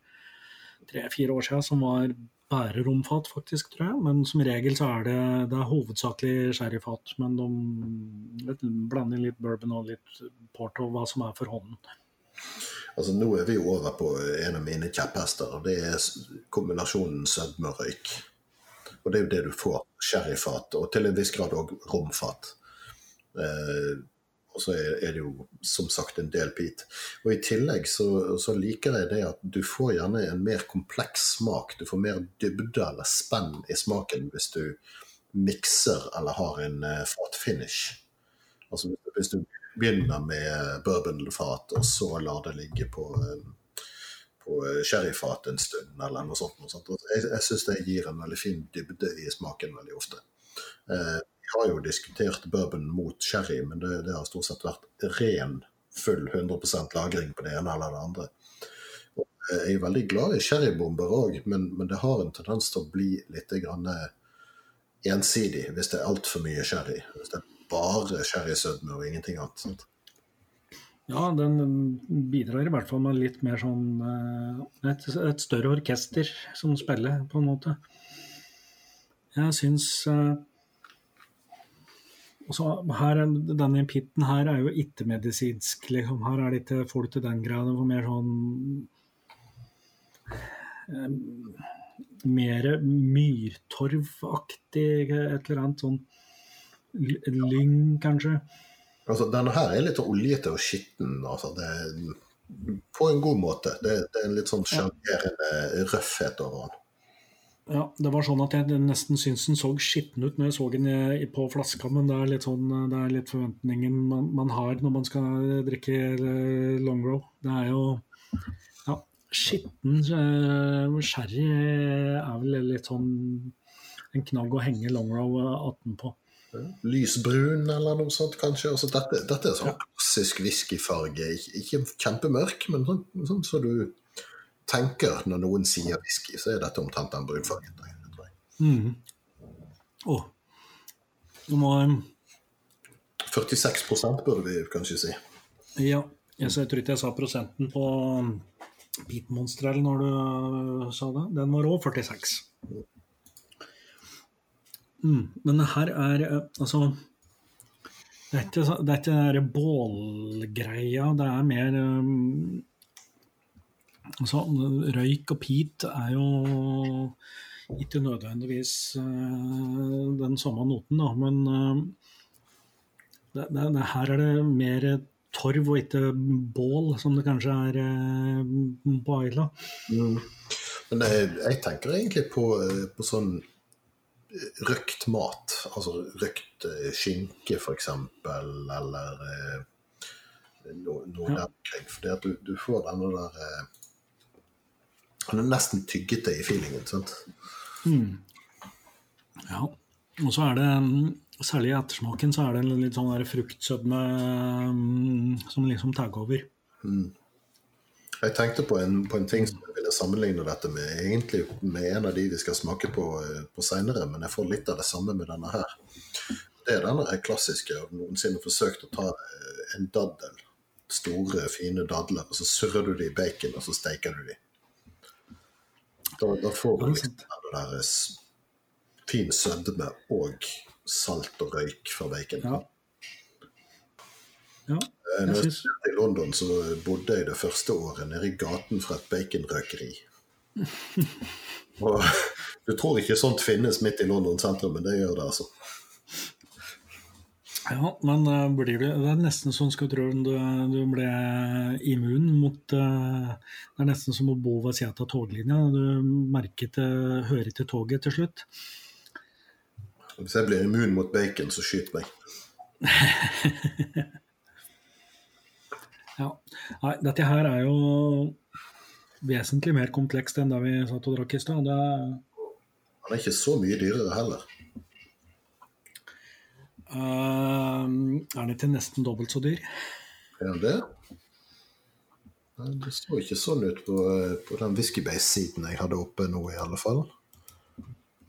tre-fire år siden som var bare romfat, faktisk, tror jeg. Men som regel så er det, det er hovedsakelig sherryfat. Men de blander litt bourbon og litt port og hva som er for hånden. Altså Nå er vi jo over på en av mine kjepphester, og det er kombinasjonen sødme og røyk. Og det er jo det du får. Sherryfat, og til en viss grad òg romfat. Eh, og så er det jo som sagt en del peat. Og i tillegg så, så, liker jeg det at du får gjerne en mer kompleks smak. Du får mer dybde eller spenn i smaken hvis du mikser eller har en uh, fat finish. Altså hvis du begynner med bourbonfat, og så lar det ligge på, eh, på sherryfat en stund, eller noe sånt. Noe sånt. Jeg, jeg syns det gir en veldig fin dybde i smaken veldig ofte. Eh, vi har jo diskutert bourbon mot sherry, men det, det, har stort sett vært ren, full 100% lagring på det ene eller det andre. Og jeg er veldig glad i sherrybomber òg, men, men, det har en tendens til å bli litt grann ensidig hvis det er altfor mye sherry. Hvis det er bare sherrysødme og ingenting annet. Sant? Ja, den bidrar i hvert fall med litt mer sånn eh, et, et, større orkester som spiller, på en måte. Jeg syns også her, Denne pitten her er jo ikke-medisinsk. Liksom. Her er det ikke folk til den grad. Det mer sånn um, Mer myrtorvaktig, et eller annet sånn lyng, kanskje. Altså, denne her er litt oljete og skitten. Altså. på en god måte. Det, det er en litt sånn sjarmerende ja. røffhet over den. Ja, det var sånn at jeg nesten syntes den så skitten ut når jeg så den på flaska, men det er litt sånn, det er litt forventningen man, man har når man skal drikke eh, long row. Det er jo ja, skitten uh, sherry er vel litt sånn en knagg å henge long row 18 på. Lysbrun eller noe sånt, kanskje. Altså, dette, dette, er sånn klassisk whiskyfarge. Ikke, ikke kjempemørk, men sånn, sånn som så du tenker når noen sier whisky, så er dette omtrent den brunfargen. Mm. Oh. Nå må 46% burde vi kanskje si. Ja. Jeg, jeg tror ikke jeg sa prosenten på Beatmonster eller når du sa det. Den var òg 46. Mm, men det her er eh, altså Det er ikke, den bålgreia. Det er mer um, altså, Røyk og pit er jo ikke nødvendigvis uh, den samme noten, da, men uh, det, det, det, her er det mer torv og ikke bål, som det kanskje er uh, på Aila. Mm. Men jeg, jeg, tenker egentlig på, på sånn røkt mat, altså røkt eh, skinke f.eks., eller eh, noe, noe ja. der omkring. For du, du, får denne der eh, Han er nesten tyggete i feelingen, sant? Mm. Ja. Og så er det, særlig i ettersmaken, så er det en litt sånn der fruktsødme um, som liksom tar over. Mm. Jeg tenkte på en, på en ting som jeg ville sammenligne dette med egentlig med en av de vi skal smake på, eh, på seinere, men jeg får litt av det samme med denne her. Det er denne klassiske. Jeg har noensinne forsøkt å ta eh, en daddel, store, fine dadler, og så surrer du de i bacon, og så steiker du de. Da, da får du liksom den der eh, fin sødme og salt og røyk fra bacon. Ja. Ja, Når jeg studerte i London, så bodde jeg det første året nede i gaten fra et baconrøkeri. Og du tror ikke sånt finnes midt i London sentrum, men det gjør det, altså. Ja, men uh, blir du, det er nesten sånn skal tro du, du ble immun mot uh, Det er nesten som å bo ved siden av toglinja. Du merker til, hører til toget til slutt. Hvis jeg blir immun mot bacon, så skyt meg. Ja. Nei, dette her er jo vesentlig mer komplekst enn da vi satt og drakk i stad. Han er ikke så mye dyrere heller. Uh, er den ikke nesten dobbelt så dyr? Er den det? Det så ikke sånn ut på, på den Whiskybase-siden jeg hadde oppe nå, i alle fall.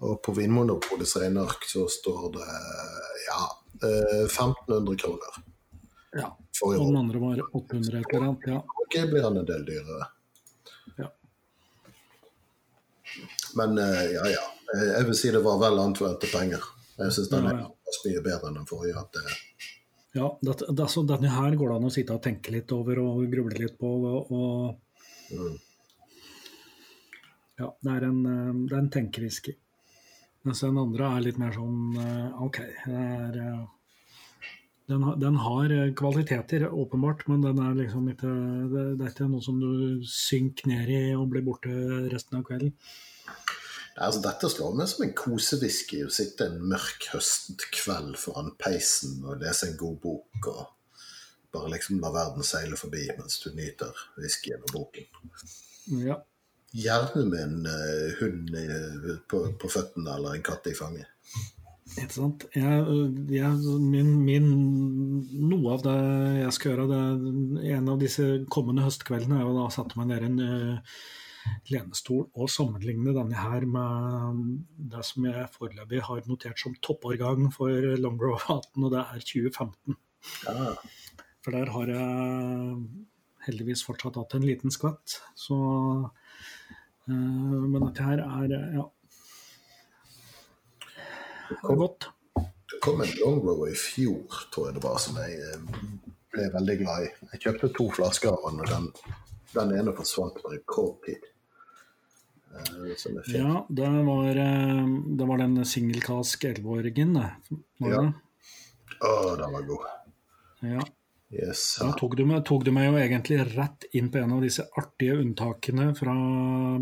Og på Vinmonopolets regneark så står det ja, 1500 eh, kroner. Ja. Og den andre var 800 et eller annet. Ja. Ok, blir han en del dyrere. Ja. Men eh, ja, ja. Jeg vil si det var vel anvendte penger. Jeg syns den er mye bedre enn den forrige. At det, ja, det, det, altså, denne her går det an å sitte og tenke litt over og gruble litt på. Og, og mm. Ja, det er en, eh, det er en tenkewhisky. Mens den andre er litt mer sånn eh, OK, det er eh, den, den, har kvaliteter, åpenbart, men den er liksom ikke, det, det er ikke noe som du synker ned i og blir borte resten av kvelden. Altså, dette slår meg som en kosewhisky. Å sitte en mørk høstkveld foran peisen og lese en god bok. og Bare liksom la verden seile forbi mens du nyter whiskyen og boken. Ja. Gjerne med en uh, hund i, på, på, føttene eller en katt i fanget. Ikke sant. Jeg, jeg, min, min, noe av det jeg skal gjøre, det, en av disse kommende høstkveldene, er å da sette meg ned i en uh, lenestol og sammenligne denne her med det som jeg foreløpig har notert som toppårgang for Longrow 18, og det er 2015. Ja. For der har jeg heldigvis fortsatt hatt en liten skvett. Så uh, Men dette her er ja. Det kom, godt. Det kom en Longrow i fjor, tror jeg det var, som jeg eh, ble veldig glad i. Jeg kjøpte to flasker av den, og den den ene forsvant på rekordtid. Uh, ja, det var, uh, det var den singelkask 11-åringen, Ja. Å, den var god. Ja. Yes. Da tok du, meg, tok du, meg, jo egentlig rett inn på en av disse artige unntakene fra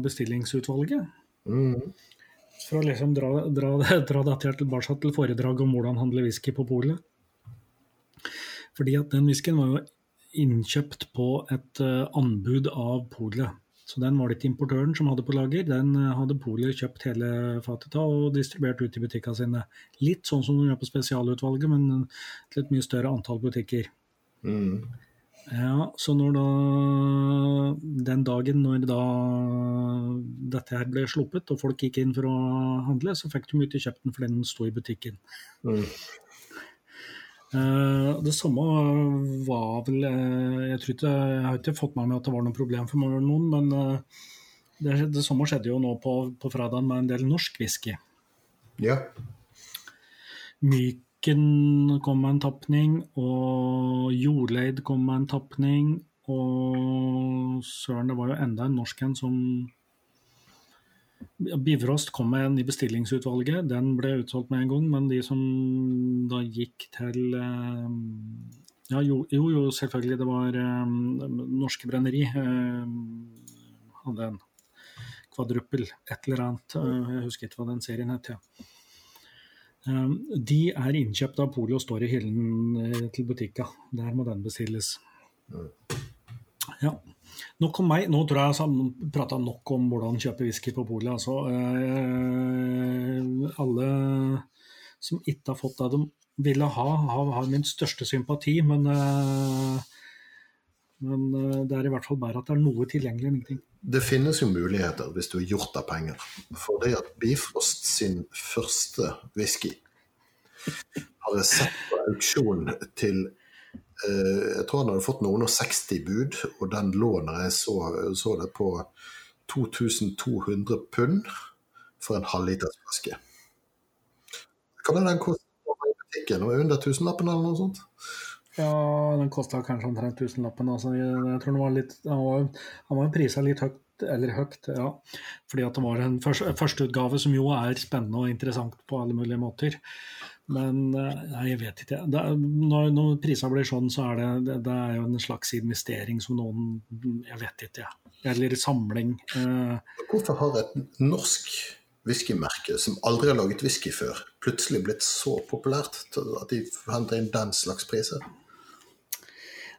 bestillingsutvalget. Mm. For å liksom dra, dra, dra dette tilbake til foredraget om hvordan handle whisky på polet. Fordi at den whiskyen var jo innkjøpt på et uh, anbud av polet. Så den var det ikke importøren som hadde på lager, den uh, hadde polet kjøpt hele fatet av og distribuert ut i butikkene sine. Litt sånn som de gjør på spesialutvalget, men til et mye større antall butikker. Mm. Ja, så når da Den dagen når da dette her ble sluppet, og folk gikk inn for å handle, så fikk de ikke kjøpt den fordi den sto i butikken. Mm. Uh, det samme var vel uh, jeg, tror ikke, jeg har ikke fått med meg at det var noe problem for noen, men uh, det, det, samme skjedde jo nå på, på fredag med en del norsk whisky. Ja. Myken kom med en tapning, og Jordleid kom med en tapning. Og søren, det var jo enda en norsk en som Bivrost kom med en i bestillingsutvalget. Den ble utsolgt med en gang, men de som da gikk til eh, Ja, jo, jo, selvfølgelig. Det var um, Norske Brenneri. Um, hadde en kvadruppel, et eller annet. Jeg husker ikke hva den serien het. Ja. Um, de er innkjøpt av polet og står i hyllen til butikka. Der må den bestilles. Ja. Nok om meg. Nå tror jeg jeg prata nok om hvordan kjøpe whisky på polet. Altså, eh, alle som ikke har fått det de ville ha, har, har min største sympati. Men, eh, men, eh, det er i hvert fall bedre at det er noe tilgjengelig. enn Ingenting. Det finnes jo muligheter hvis du har gjort deg penger. For det at Bifrost sin første whisky har jeg sett på auksjon til Eh, jeg tror han hadde fått noen og 60 bud, og den lå når jeg så, så det, på 2200 pund for en halvlitersflaske. Hva er den koste i butikken? Under tusenlappen eller noe sånt? Ja, den kosta kanskje omtrent tusenlappen. Altså, jeg tror den var litt, han var, han var prisa litt høyt eller høyt, ja. Fordi at det var en førsteutgave som jo er spennende og interessant på alle mulige måter. Men eh, nei, jeg vet ikke. Det, når, når prisa blir sånn, så er det, det, det, er jo en slags investering som noen Jeg vet ikke, jeg. Eller samling. Eh. Hvorfor har et norsk whiskymerke som aldri har laget whisky før, plutselig blitt så populært at de henter inn den slags priser?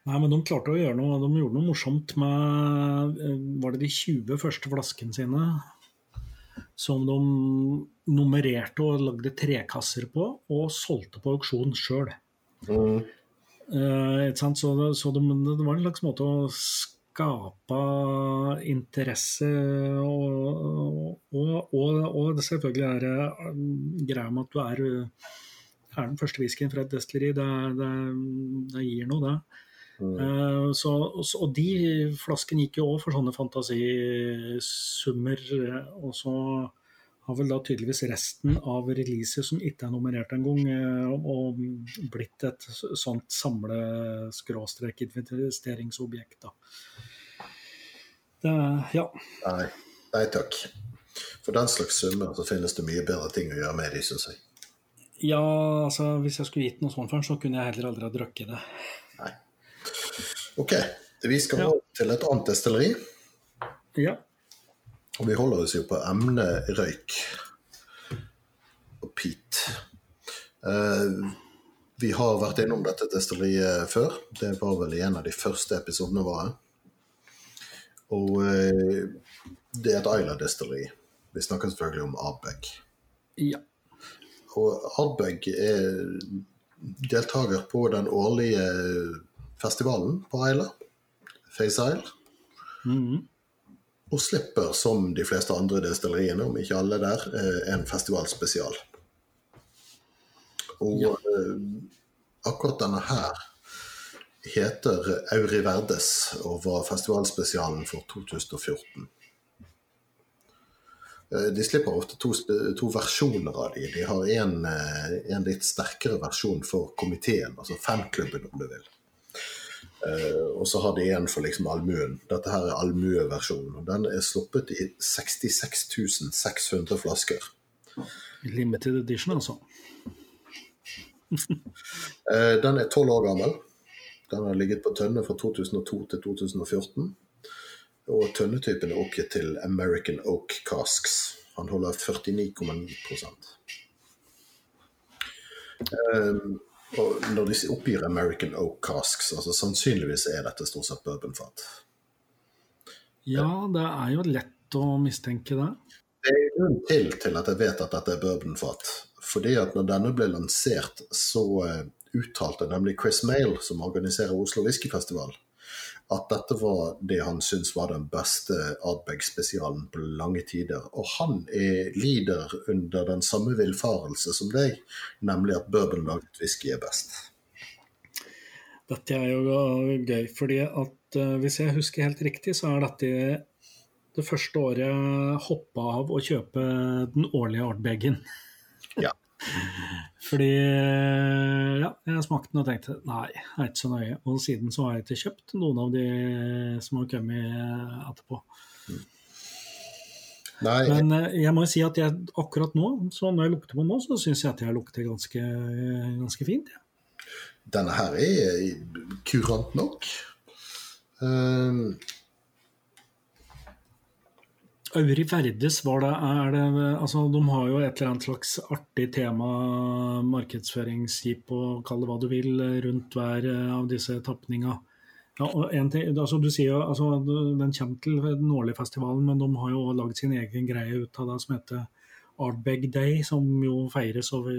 Nei, men De klarte å gjøre noe, de gjorde noe morsomt med eh, Var det de 20 første flaskene sine? som de nummererte og lagde trekasser på, og solgte på auksjon sjøl. Mm. Uh, så, det, så det, det, var en slags måte å skape interesse og, og, og, og det selvfølgelig er det greia med at du er, er den første whiskyen fra et destilleri. Det, det, det, gir noe, det. Mm. Uh, så, og de flaskene gikk jo òg for sånne fantasisummer. Og så har vel da tydeligvis resten av releaser som ikke er nummerert engang, uh, og blitt et sånt samle-investeringsobjekt. da. Det, ja. Nei, nei takk. For den slags summer så finnes det mye bedre ting å gjøre med de, syns jeg. Ja, altså hvis jeg skulle gitt noe sånt for den, så kunne jeg heller aldri ha drukket det. Ok, vi skal ja. til et annet destilleri. Ja. Og vi holder oss jo på emnet røyk og peat. Uh, vi har vært innom dette destilleriet før. Det var vel i en av de første episodene våre. Og uh, det er et Isla-destilleri. Vi snakker selvfølgelig om Ardbeg. Ja. Og Ardbeg er deltaker på den årlige festivalen på Isla, Face Isle. Mm. Og slipper, som de fleste andre destilleriene, om ikke alle der, eh, en festivalspesial. Og ja. uh, akkurat denne her heter Auri Verdes og var festivalspesialen for 2014. Eh, de slipper ofte to, to, versjoner av de. De har en, en, litt sterkere versjon for komiteen, altså fanklubben om du vil. Uh, og så har de en for liksom allmuen. Dette her er allmueversjonen. Den er sluppet i 66 600 flasker. Limited edition, altså. uh, den er tolv år gammel. Den har ligget på tønne fra 2002 til 2014. Og tønnetypen er oppgitt til American Oak Casks. Han holder 49,9 um, og når de oppgir American Oak Casks, altså sannsynligvis er dette stort sett bourbonfat. Ja, det er jo lett å mistenke det. Det er grunn til til at jeg vet at dette er bourbonfat. Fordi at når denne ble lansert, så uh, uttalte nemlig Chris Mail, som organiserer Oslo Whiskyfestival, at dette var det han syntes var den beste Ardbeg-spesialen på lange tider. Og han er, lider under den samme villfarelse som deg, nemlig at bourbonlaget whisky er best. Dette er jo gøy, fordi at uh, hvis jeg husker helt riktig, så er dette det første året jeg hoppa av å kjøpe den årlige Ardbegen. Ja. Fordi ja, jeg smakte den og tenkte nei, det er ikke så nøye. Og siden så har jeg ikke kjøpt noen av de som har kommet etterpå. Nei. Men eh, jeg må jo si at jeg akkurat nå, så når jeg lukter på den nå, så syns jeg at jeg lukter ganske, ganske fint. Ja. Denne her er kurant nok. Uh, Auri Verdes, var det, er det altså, De har jo et eller annet slags artig tema, markedsføringsskip og kall det hva du vil, rundt hver eh, av disse tapninga. Ja, altså, du sier jo, altså, Den kommer til den årlige festivalen, men de har jo lagd sin egen greie ut av det som heter Ardbeg Day, som jo feires over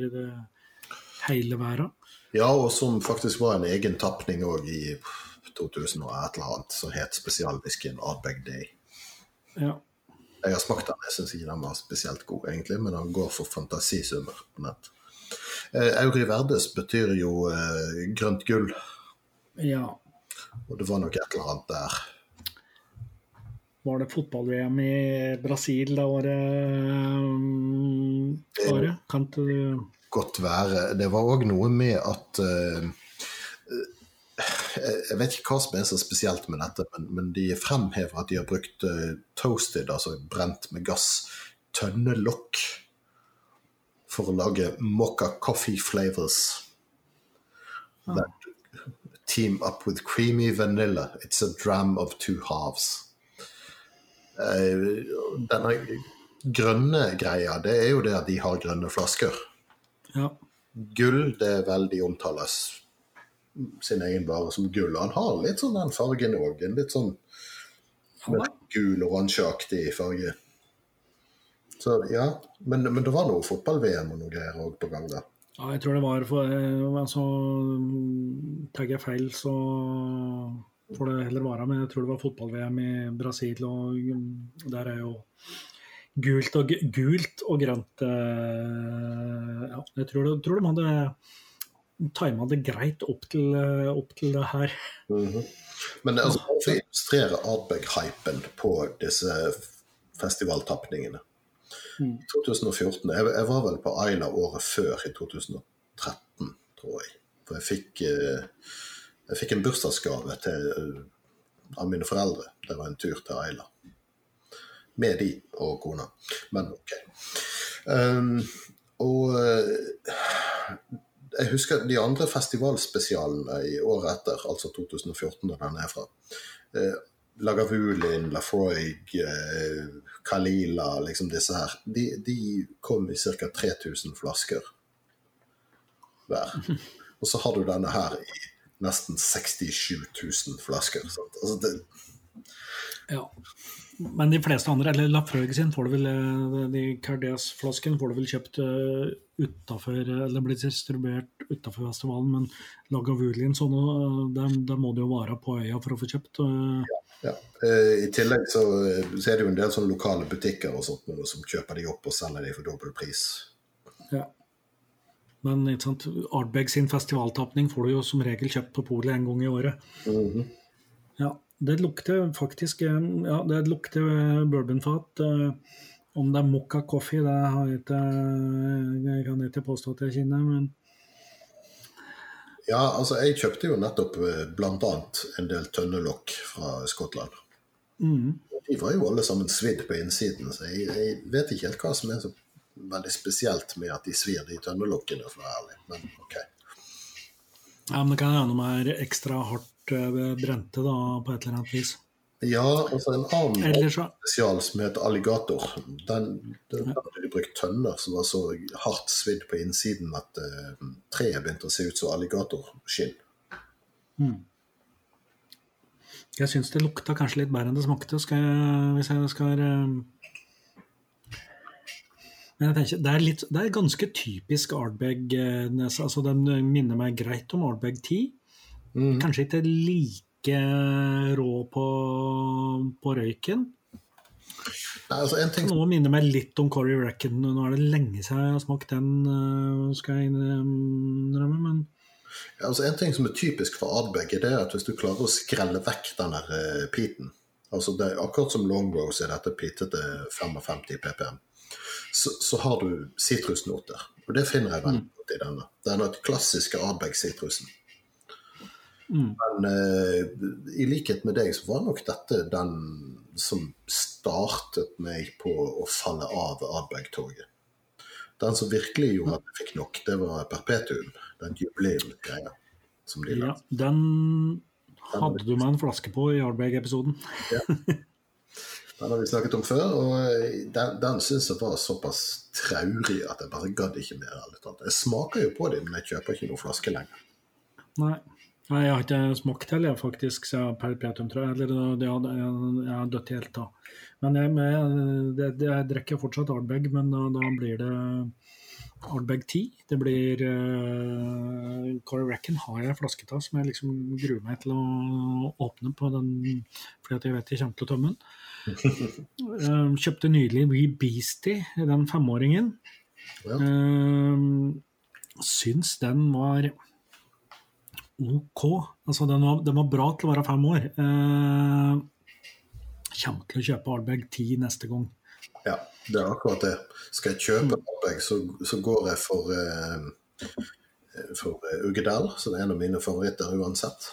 hele verden. Ja, og som faktisk var en egen tapning òg i 2000 og et eller annet, som het spesialwhiskyen Ardbeg Day. Ja. Jeg har smakt den, jeg syns ikke den var spesielt god, egentlig, men den går for fantasisummer på nett. Eh, Auri Verdes betyr jo eh, grønt gull. Ja. Og det var nok et eller annet der. Var det fotball-VM i Brasil da året? Året? Kan du Godt være. Det var òg noe med at uh, jeg vet ikke hva som er så spesielt med dette, men, men de fremhever at de har brukt uh, toasted, altså brent med gass, tønnelokk for å lage mocha coffee flavors. Ah. team up with creamy vanilla. It's a dram of two halves. Uh, denne grønne greia, det er jo det at de har grønne flasker. Ja. Gull, det er veldig omtales sin egen vare som gull. Han har litt sånn den fargen òg. En litt sånn gul-oransjeaktig farge. Så ja, men, men det var noe fotball-VM og noe greier òg på gang da. Ja, jeg tror det var for altså, Tagger jeg feil, så får det heller være. Men jeg tror det var fotball-VM i Brasil, og mm, der er jo gult og, gult og grønt eh, ja, Jeg tror, tror de hadde tima det greit opp til, opp til det her. Mm -hmm. Men altså, for å illustrere Ardbeg-hypen på disse festivaltapningene mm. 2014 jeg, jeg, var vel på Aila året før, i 2013, tror jeg. For jeg fikk, eh, jeg fikk en bursdagsgave til, av mine foreldre. Det var en tur til Aila med de og kona. Men OK. Um, og jeg husker de andre festivalspesialene i året etter, altså 2014, da den er fra. Eh, Lagavulin, Lafroig, eh, Kalila, liksom disse her. De, de kom i ca. 3000 flasker hver. Og så har du denne her i nesten 67 000 flasker. Altså det... Ja. Men de fleste andre, eller Lafroig sin, får du vel eh, de Cardias-flasken får du vel kjøpt uh, utafor, eller blir distribuert utafor festivalen, men Lagavulin sånn, der, der, må du jo være på øya for å få kjøpt. Uh, ja, ja. I tillegg så, så, er det jo en del sånne lokale butikker og sånt noe, som kjøper de opp og selger de for dobbel pris. Ja. Men ikke sant, Ardbeg sin festivaltapning får du jo som regel kjøpt på polet en gang i året. Mm -hmm. Ja. Det lukter faktisk ja, det lukter bourbonfat. Eh, om det er Mokka coffee, det har jeg ikke, jeg kan ikke påstå at jeg kjenner, men Ja, altså jeg kjøpte jo nettopp eh, bl.a. en del tønnelokk fra Skottland. Mm. De var jo alle sammen svidd på innsiden, så jeg, jeg, vet ikke helt hva som er så veldig spesielt med at de svir de tønnelokkene, for å være ærlig, men OK. Ja, men det kan hende de er ekstra hardt brente da, på et eller annet vis. Ja, og så en annen så... spesial som heter alligator. Den, den hadde de brukt tønner som var så hardt svidd på innsiden at uh, treet begynte å se ut som alligatorskinn. Mm. Jeg syns det lukta kanskje litt bedre enn det smakte, skal jeg, hvis jeg skal uh... Men jeg tenker, det er, litt, det er ganske typisk Ardbeg. Uh, altså, den minner meg greit om Ardbeg 10. Mm. Kanskje ikke like rå på, på røyken. Nei, altså ting... Noe minner meg litt om Corey Reckon. Nå er det lenge siden jeg har smakt den, eh, skal jeg innrømme. men... Ja, altså En ting som er typisk for Ardbeg, er at hvis du klarer å skrelle vekk den der uh, piten altså det, Akkurat som Longrose er dette peatete 55 ppm. Så, så, har du sitrusnoter. Og det finner jeg veldig mm. godt i denne. Det den klassiske Ardbeg-sitrusen. Mm. Men uh, i likhet med deg så var nok dette den som startet meg på å falle av Ardbeg-toget. Den som virkelig gjorde at jeg fikk nok, det var Perpetuum. Den jubileumsgreia. De ja, den hadde du med en flaske på i Ardbeg-episoden. ja. Den har vi snakket om før, og eh, den, den syns jeg var såpass traurig at jeg bare gadd ikke mer. Jeg smaker jo på dem, men jeg kjøper ikke noen flaske lenger. Nei. Nei, jeg har ikke smakt heller, faktisk, siden perpetuum, tror jeg. Eller det hadde, jeg, har dødd helt da. Men jeg, det, det, jeg drikker fortsatt Ardbeg, men da, da, blir det Ardbeg 10. Det blir uh, Corey Reckon har jeg flasket av som jeg liksom gruer meg til å åpne på den, fordi at jeg vet jeg kommer til å tømme den. uh, kjøpte nylig We Beastie, den femåringen. Ja. Uh, syns den var OK. Altså, den var, den var, bra til å være fem år. Eh, kommer til å kjøpe Ardbeg 10 neste gang. Ja, det er akkurat det. Skal jeg kjøpe Ardbeg, så, så, går jeg for, eh, for uh, Uggedal, som er en av mine favoritter uansett.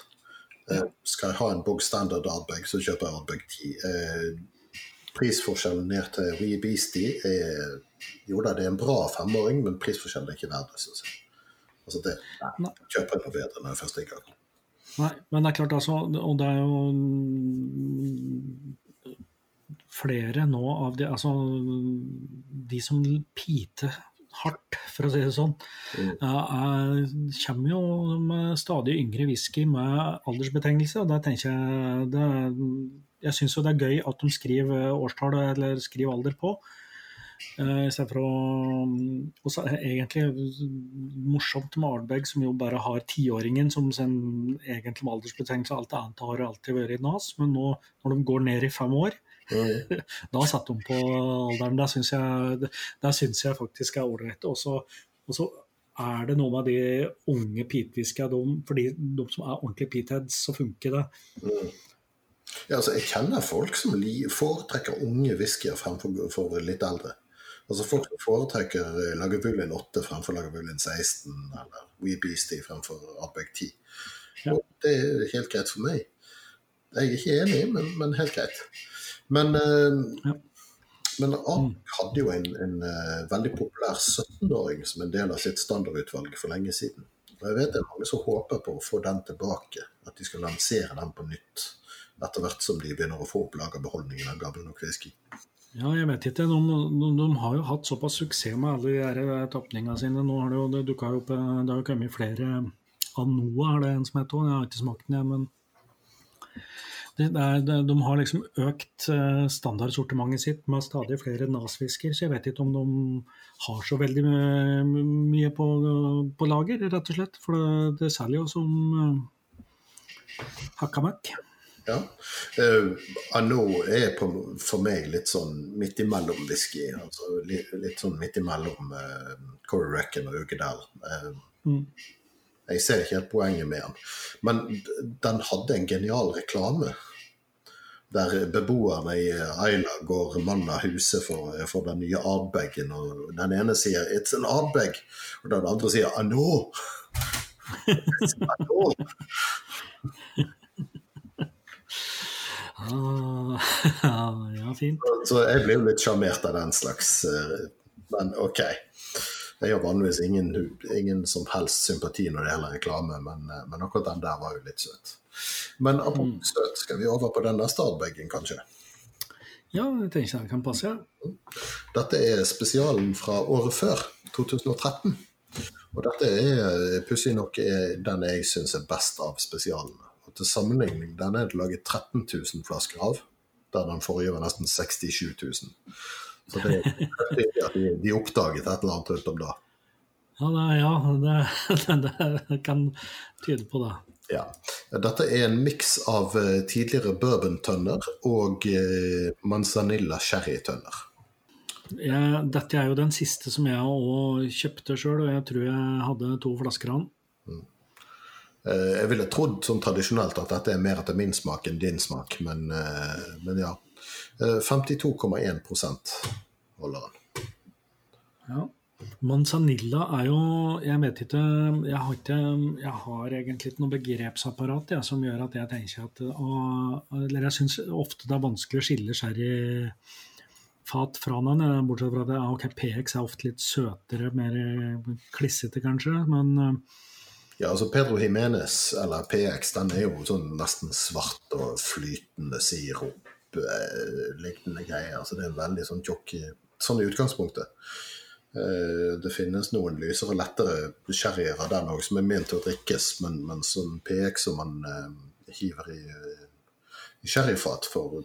Eh, skal jeg ha en bog standard Ardbeg, så kjøper jeg Ardbeg 10. Eh, prisforskjellen ned til Wee Beastie er Jo da, det er en bra femåring, men prisforskjellen er ikke verdt det, syns jeg. Altså det nei, kjøper noe bedre når jeg først er i gang. Nei, men det er klart, altså, og det er jo flere nå av de Altså, de som piter hardt, for å si det sånn, mm. er, kommer jo med stadig yngre whisky med aldersbetegnelse. og der tenker Jeg det, jeg syns jo det er gøy at de skriver årstall eller skriver alder på. Uh, Istedenfor å Og så er det egentlig morsomt med Ardbeg, som jo bare har tiåringen som sin egentlig med aldersbetegnelse. Alt annet har alltid vært i nas, men nå når de går ned i fem år, mm. da setter de på alderen. Det syns jeg, jeg, faktisk er ålreit. Og så er det noe med de unge peatwhiskene, for de, de, som er ordentlige peatheads, så funker det. Mm. Ja, altså, jeg kjenner folk som foretrekker unge whiskyer fremfor litt eldre. Altså Folk som foretrekker eh, Lagavulin 8 fremfor Lagavulin 16, eller WeBeastie fremfor Ardbeg 10. Ja. Og det er helt greit for meg. Jeg er ikke enig, men, men helt greit. Men, uh, ja. men Ardbeg mm. hadde jo en, en uh, veldig populær 17-åring som en del av sitt standardutvalg for lenge siden. Og jeg vet det er mange som håper på å få den tilbake, at de skal lansere den på nytt etter hvert som de begynner å få opp lagerbeholdningen av gammel nok whisky. Ja, jeg vet ikke. De, de, de, har jo hatt såpass suksess med alle de eh, tapningene sine. Nå har det jo det dukka opp eh, Det har jo kommet flere Anoa, er det en som heter òg. Jeg har ikke smakt den, men det, det er, det, de har liksom økt eh, standardsortimentet sitt med stadig flere NAS-fisker, så jeg vet ikke om de har så veldig mye på, på lager, rett og slett. For det, det selger jo som hakka møkk. Ja. Uh, Anno er på, for meg litt sånn midt imellom whisky. Altså litt, litt sånn midt imellom uh, Corey Reckon og Ukedal. Uh, mm. Jeg ser ikke helt poenget med den. Men den hadde en genial reklame. Der beboerne i Aila går mann av huset for, for, den nye Ardbagen. Og den ene sier 'It's an Ardbag', og den andre sier 'Anno'. Ah, ja, fint. Så jeg blir jo litt sjarmert av den slags eh, Men OK. Jeg har vanligvis ingen, ingen, som helst sympati når det gjelder reklame, men, eh, men, akkurat den der var jo litt søt. Men apropos mm. søt, skal vi over på den neste Ardbeggen, kanskje? Ja, jeg tenker jeg kan passe. Ja. Dette er spesialen fra året før, 2013. Og dette er pussig nok den jeg syns er best av spesialene til sammenligning, den er det laget 13 000 flasker av. Der den forrige var nesten 67 000. Så det, at de, de oppdaget et eller annet rundt om da. Ja, det, ja det, det, kan tyde på det. Ja. Dette er en miks av eh, tidligere bourbon-tønner og eh, manzanilla sherry-tønner. Dette er jo den siste som jeg òg kjøpte sjøl, og jeg tror jeg hadde to flasker av den. Eh, jeg ville trodd sånn tradisjonelt at dette er mer etter min smak enn din smak, men, eh, men ja. 52,1 eh, holder den. Ja. Manzanilla er jo Jeg vet ikke Jeg har, ikke, jeg har egentlig ikke noe begrepsapparat ja, som gjør at jeg tenker at og, Eller jeg syns ofte det er vanskelig å skille sherryfat fra hverandre, bortsett fra at okay, PX er ofte litt søtere, mer klissete kanskje. men ja, altså Pedro Jimenez, eller PX, den er jo sånn nesten svart og flytende sirup. Eh, greier. Så det er en veldig sånn tjukk Sånn i utgangspunktet. Eh, det finnes noen lysere lettere sherryer av den òg som er ment til å drikkes, men, men sånn PX som man eh, hiver i, i sherryfat for,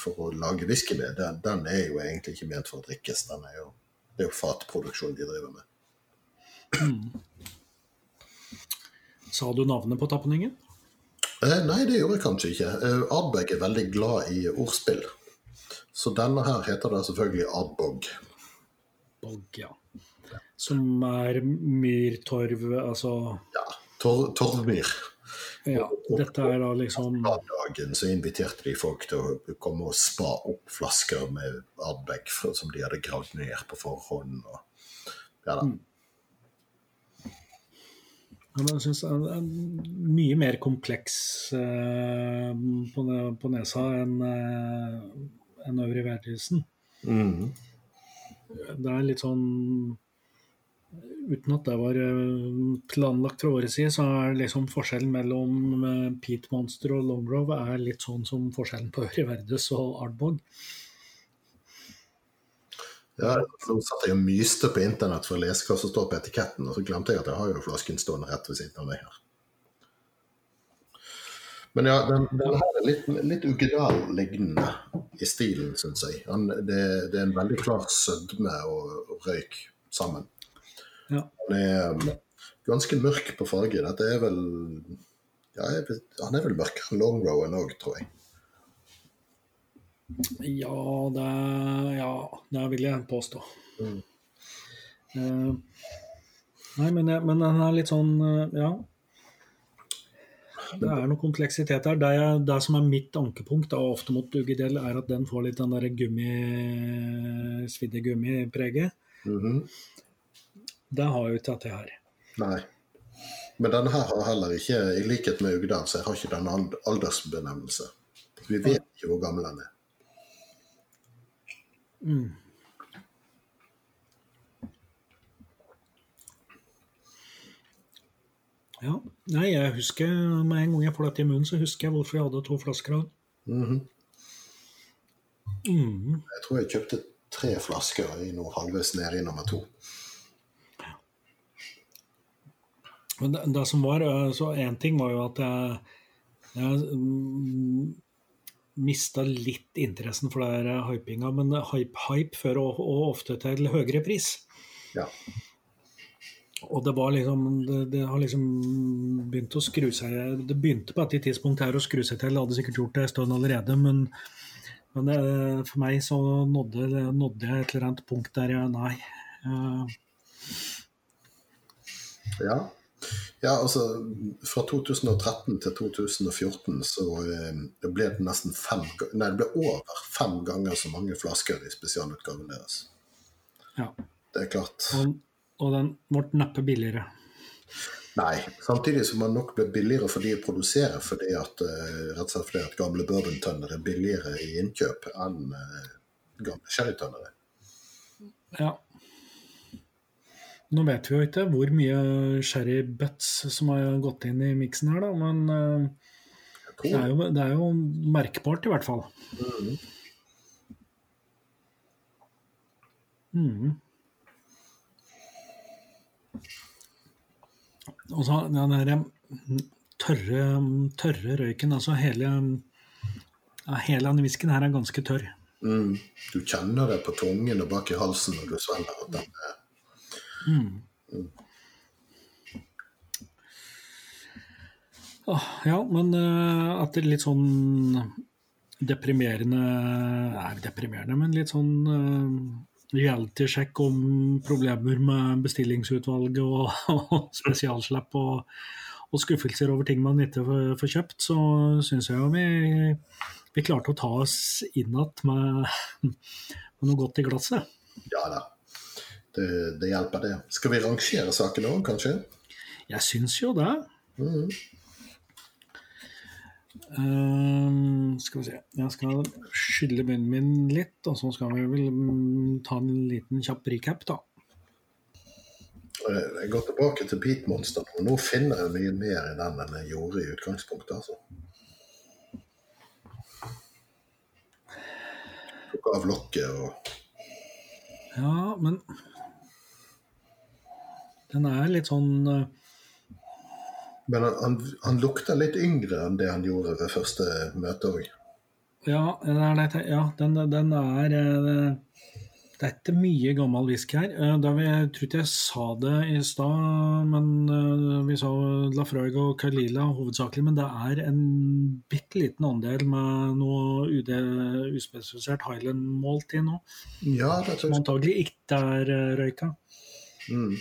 for, å lage whisky med, den, den, er jo egentlig ikke ment for å drikkes. Den er jo, det er jo fatproduksjon de driver med. Sa du navnet på tapningen? Eh, nei, det gjorde jeg kanskje ikke. Eh, Adbeg er veldig glad i ordspill. Så denne her heter det selvfølgelig Adbog. Bog, ja. Som er myrtorv, altså Ja. Tor torvmyr. Ja, dette er da liksom På dagen så inviterte de folk til å komme og spa opp flasker med Adbeg som de hadde gravd ned på forhånd. Og, ja da. Mm. Jeg synes det er mye mer kompleks eh, på, på, nesa enn eh, en Øvre Værhusen. Mm. Det er litt sånn Uten at det var eh, planlagt fra året siden, så er liksom forskjellen mellom Pete Monster og Longrove er litt sånn som forskjellen på Øvrig Verdes og Ardbog. Ja, så satt jeg og myste på internett for å lese hva som står på etiketten, og så glemte jeg at jeg har jo flasken stående rett ved siden av meg her. Men ja, den, den her er litt, litt Uggedal-lignende i stilen, syns jeg. Han, det, det, er en veldig klar sødme og, og røyk sammen. Ja. Han er ganske mørk på farge. Dette er vel ja, jeg, Han er vel mørkere enn Longrowen òg, tror jeg. Ja, det, ja, det vil jeg påstå. Mm. Uh, nei, men, men den er litt sånn uh, Ja. Det er noe kompleksitet her. Det, det som er mitt ankepunkt, da, ofte mot Uggedel, er at den får litt den der gummi, svidde gummipreget. Mm -hmm. Det har jo ikke dette her. Nei. Men denne her har heller ikke, i likhet med Ugdal, så jeg har ikke den aldersbenevnelse. Vi vet ikke hvor gammel den er. Mm. Ja. Nei, jeg husker med en gang jeg får dette i munnen, så husker jeg hvorfor jeg hadde to flasker av mm -hmm. mm. Jeg tror jeg kjøpte tre flasker i noe halvveis nede i nummer to. Men det, det, som var, eh, så Én ting var jo at jeg, jeg mm, mista litt interessen for det der hypinga, men hype, hype fører ofte til høyere pris. Ja. Og det var liksom det, det, har liksom begynt å skru seg Det begynte på et tidspunkt her å skru seg til. Det hadde sikkert gjort det en stund allerede, men, men det, for meg så nådde, nådde, jeg et eller annet punkt der jeg Nei. Uh, ja. Ja, altså fra 2013 til 2014 så det ble det nesten fem Nei, det ble over fem ganger så mange flasker i spesialutgaven deres. Ja. Det er klart. Og, og den ble neppe billigere. Nei, samtidig som den nok ble billigere for de å produsere, fordi at, uh, rett og slett fordi at gamle bourbontønner er billigere i innkjøp enn uh, gamle sherrytønnere. Ja. Nå vet vi jo ikke hvor mye sherry butts som har gått inn i miksen her, da, men uh, det, er jo, det, er jo, merkbart i hvert fall. Mm. Mm. Og så den der tørre, tørre røyken, altså hele, hele denne whiskyen her er ganske tørr. Mm. Du kjenner det på tungen og bak i halsen når du svelger at den er mm. Ja, men uh, at det litt sånn deprimerende Nei, deprimerende, men litt sånn uh, reality-sjekk om problemer med bestillingsutvalget og, og spesialslipp og, og, skuffelser over ting man ikke får kjøpt, så syns jeg jo vi, vi, klarte å ta oss inn igjen med, med, noe godt i glasset. Ja da, det, det hjelper det. Skal vi rangere sakene òg, kanskje? Jeg syns jo det. Mm. Uh, skal vi se Jeg skal skylle munnen min litt, og så skal vi vel um, ta en liten kjapp recap, da. Jeg går tilbake til Pete Monster og nå finner jeg mye mer i den enn jeg gjorde i utgangspunktet. altså. Tok av lokket og Ja, men Den er litt sånn men han, han, han, lukter litt yngre enn det han gjorde ved første møte òg. Ja, ja den, den, er eh, Det er ikke mye gammel whisky her. Eh, vi, jeg tror ikke jeg sa det i stad, men eh, vi sa Lafroig og Kalila hovedsakelig. Men det er en bitte liten andel med noe UD, uspesifisert Highland-målt i nå. Ja, det tror jeg. Som antagelig ikke er røyka. Mm.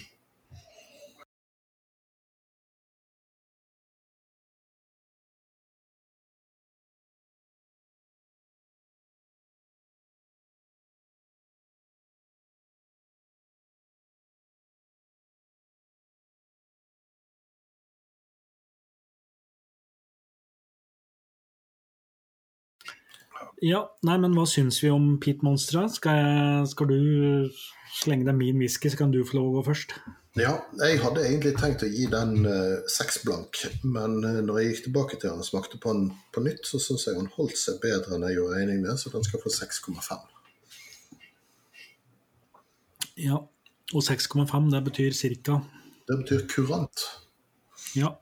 Ja, nei, men hva syns vi om Pete Monstra? Skal, skal, du slenge deg min whisky, så kan du få lov å gå først? Ja, jeg hadde egentlig tenkt å gi den uh, seks blank, men uh, når jeg gikk tilbake til den og smakte på den på nytt, så syns jeg han holdt seg bedre enn jeg gjorde regning med, så den skal få 6,5. Ja, og 6,5 det betyr cirka? Det betyr kurant. Ja.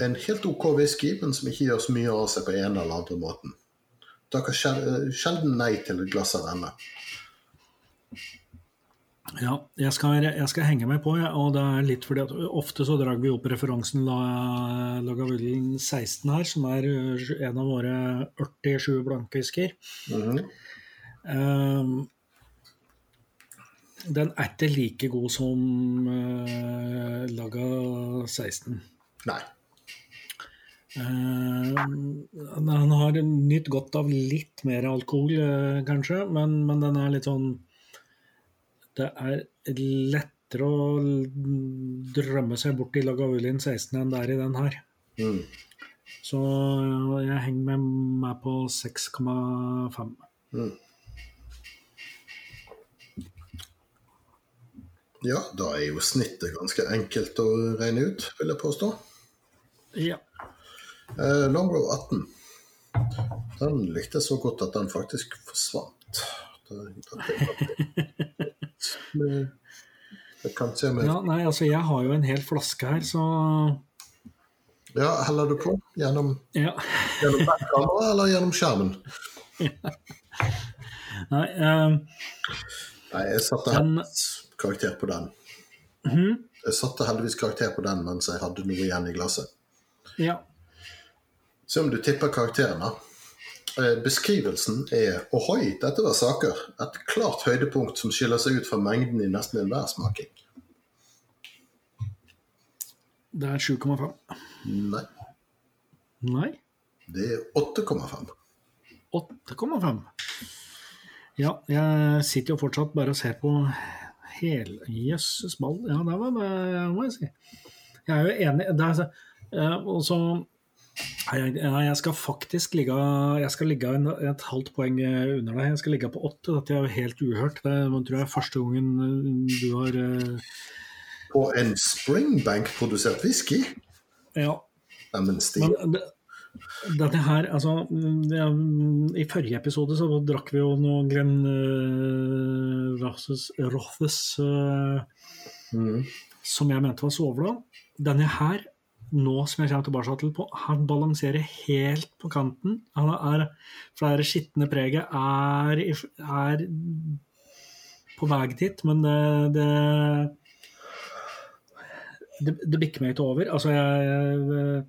en helt OK whisky, men som ikke gjør så mye av seg på en eller andre måten. Takker sjel- sjelden nei til et glass av denne. Ja, jeg skal, jeg skal henge meg på, ja, og det er litt fordi at ofte så drar vi opp referansen La- Lagavulin 16 her, som er en av våre 87 blankfisker. -hmm. um, den er ikke like god som uh, Laga 16. Nei. Ehm, han har nytt godt av litt mer alkohol, eh, kanskje, men, men den er litt sånn Det er lettere å drømme seg bort i Lagavulin 16 enn det er i den her. Mm. Så jeg henger med meg på 6,5. Mm. Ja, da er jo snittet ganske enkelt å regne ut, vil jeg påstå. Ja. Eh, Longrow 18. Den likte jeg så godt at den faktisk forsvant. Det kan se mer. ja. Nei, altså jeg har jo en hel flaske her, så Ja, heller du på? Gjennom, ja. gjennom backkamera eller gjennom skjermen? Nei, ehm, Nei, jeg satte heldigvis karakter på den. mhm, Jeg satte heldigvis karakter på den mens jeg hadde noe igjen i glasset. ja. Se om du tipper karakteren, da. Eh, Beskrivelsen er ohoi, dette var saker. Et klart høydepunkt som skiller seg ut fra mengden i nesten enhver smaking. Det er 7,5. Nei, Nei, det er 8,5. 8,5. Ja, jeg sitter jo fortsatt bare og ser på Jøsses ball. Ja, det var det må jeg si. Jeg er jo enig. Det er, eh, og så jeg, jeg jeg skal faktisk ligge Jeg skal ligge en, et halvt poeng eh, under deg. Jeg skal ligge på åtte. Dette er jo helt uhørt. Det er, tror jeg er første gangen eh, du har uh... På en Springbank-produsert whisky? Ja. Men det, dette her, altså ja, I forrige episode så drakk vi jo noe Glenn uh, Rothes, eh, Mm. som jeg mente var sovla. Denne her, nå som jeg kommer tilbake til på, han balanserer helt på kanten. Han er, for det skitne preget er, er på vei dit, men det, det det, det bikker meg ikke over. Altså, jeg, jeg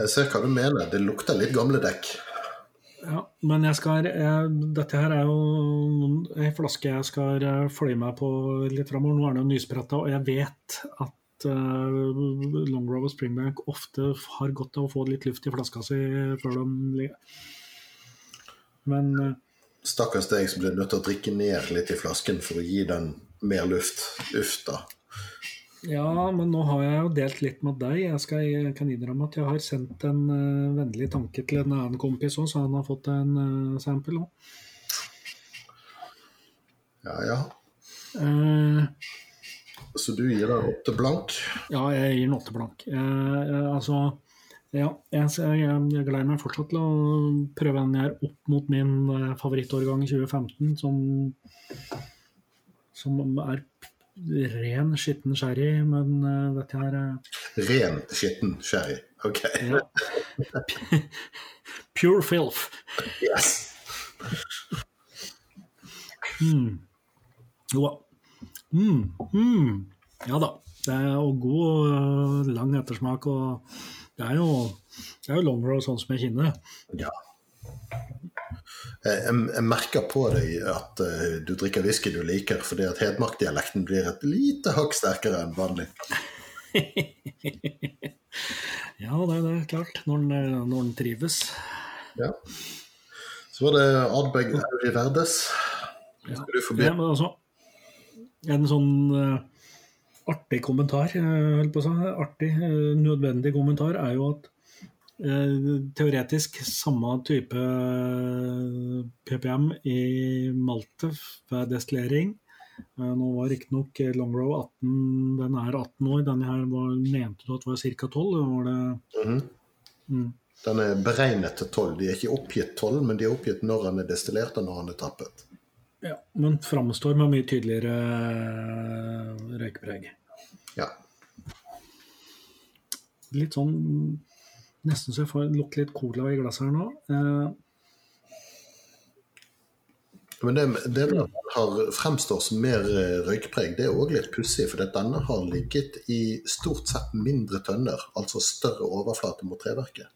Jeg ser hva du mener. Det lukter litt gamle dekk. Ja, men jeg skal jeg, Dette her er jo ei flaske jeg skal fly følge med på litt framover. Nå er den jo nyspretta, og jeg vet at uh, Longrow og Springbank ofte har godt av å få litt luft i flaska si før de ligger. Men uh, Stakkars deg som blir nødt til å drikke ned litt i flasken for å gi den mer luft. Uff, da. ja, men nå har jeg jo delt litt med deg. Jeg, skal, jeg kan innrømme at jeg har sendt en uh, vennlig tanke til en annen kompis òg, så han har fått en uh, sample òg. Ja, ja. Uh, Så du gir deg åtte blank? Ja, jeg gir den åtte blank. Jeg, jeg, altså, ja, jeg, jeg, gleder meg fortsatt til å prøve den jeg er opp mot min eh, favorittårgang i 2015, som, som er ren, skitten sherry, men uh, dette her uh... Ren, skitten sherry. OK. ja. Pure filth. Yes. Mm. Jo da. Mm. Mm. Ja da. Det er jo god, øh, lang ettersmak, og det er jo, det er jo sånn som jeg kjenner det. Ja. Jeg, jeg, merker på deg at uh, du drikker whisky du liker, fordi at Hedmark-dialekten blir et lite hakk sterkere enn vanlig. Ja, det, det er klart. Når den, øh, når den trives. Ja. Så var det Adbeg Auri Verdes. Ja. Skal du forbi? Ja, men altså, en sånn uh, artig kommentar, holdt på å artig, uh, nødvendig kommentar, er jo at teoretisk samme type PPM i Malte ved destillering. Nå var riktignok Longrow 18, den er 18 år, denne her var, mente du at var ca. 12? Var det, Mhm. mm, Den er beregnet til 12. De er ikke oppgitt 12, men de er oppgitt når den er destillert og når den er tappet. Ja, men framstår med mye tydeligere øh, røykpreg. Ja. Litt sånn Nesten så jeg får lukte litt cola i glasset her nå. Eh, Men det, det har, fremstår som mer eh, røykpreg, det er òg litt pussig. For denne har ligget i stort sett mindre tønner, altså større overflate mot treverket.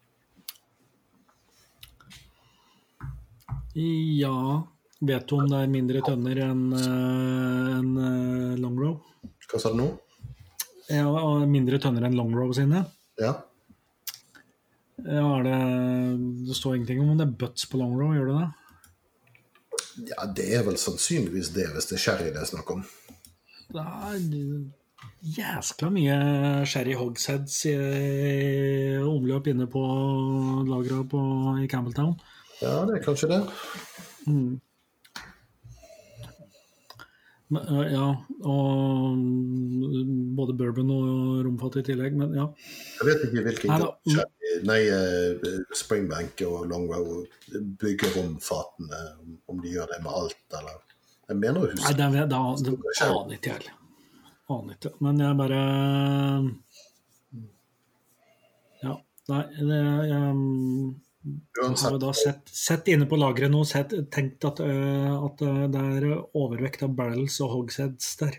ja Vet du om det er mindre tønner enn en eh, long row? Hva sa du nå? Ja, mindre tønner enn long row sine. Ja. Ja, er det, det står ingenting om det er butts på long row, gjør det det? ja, det er vel sannsynligvis det, hvis det er sherry det er snakk om. Det er jæskla mye sherry hogsheads i omløp inne på lagra i Campbelltown. Ja, det er kanskje det. Mm. Øh, ja, og både bourbon og romfat i tillegg, men ja. Jeg vet ikke hvilken Nei Nei, eh, Springbank og Longrow bygger romfatene, om de gjør det med alt, eller Jeg mener å Nei, huske det, det, det, det aner ikke jeg. Aner ikke. Men jeg bare Ja. Nei, det, jeg har vi da sett, sett inne på lageret nå sett, tenkt at, øh, at det er overvekt av barrels og hogsheads der.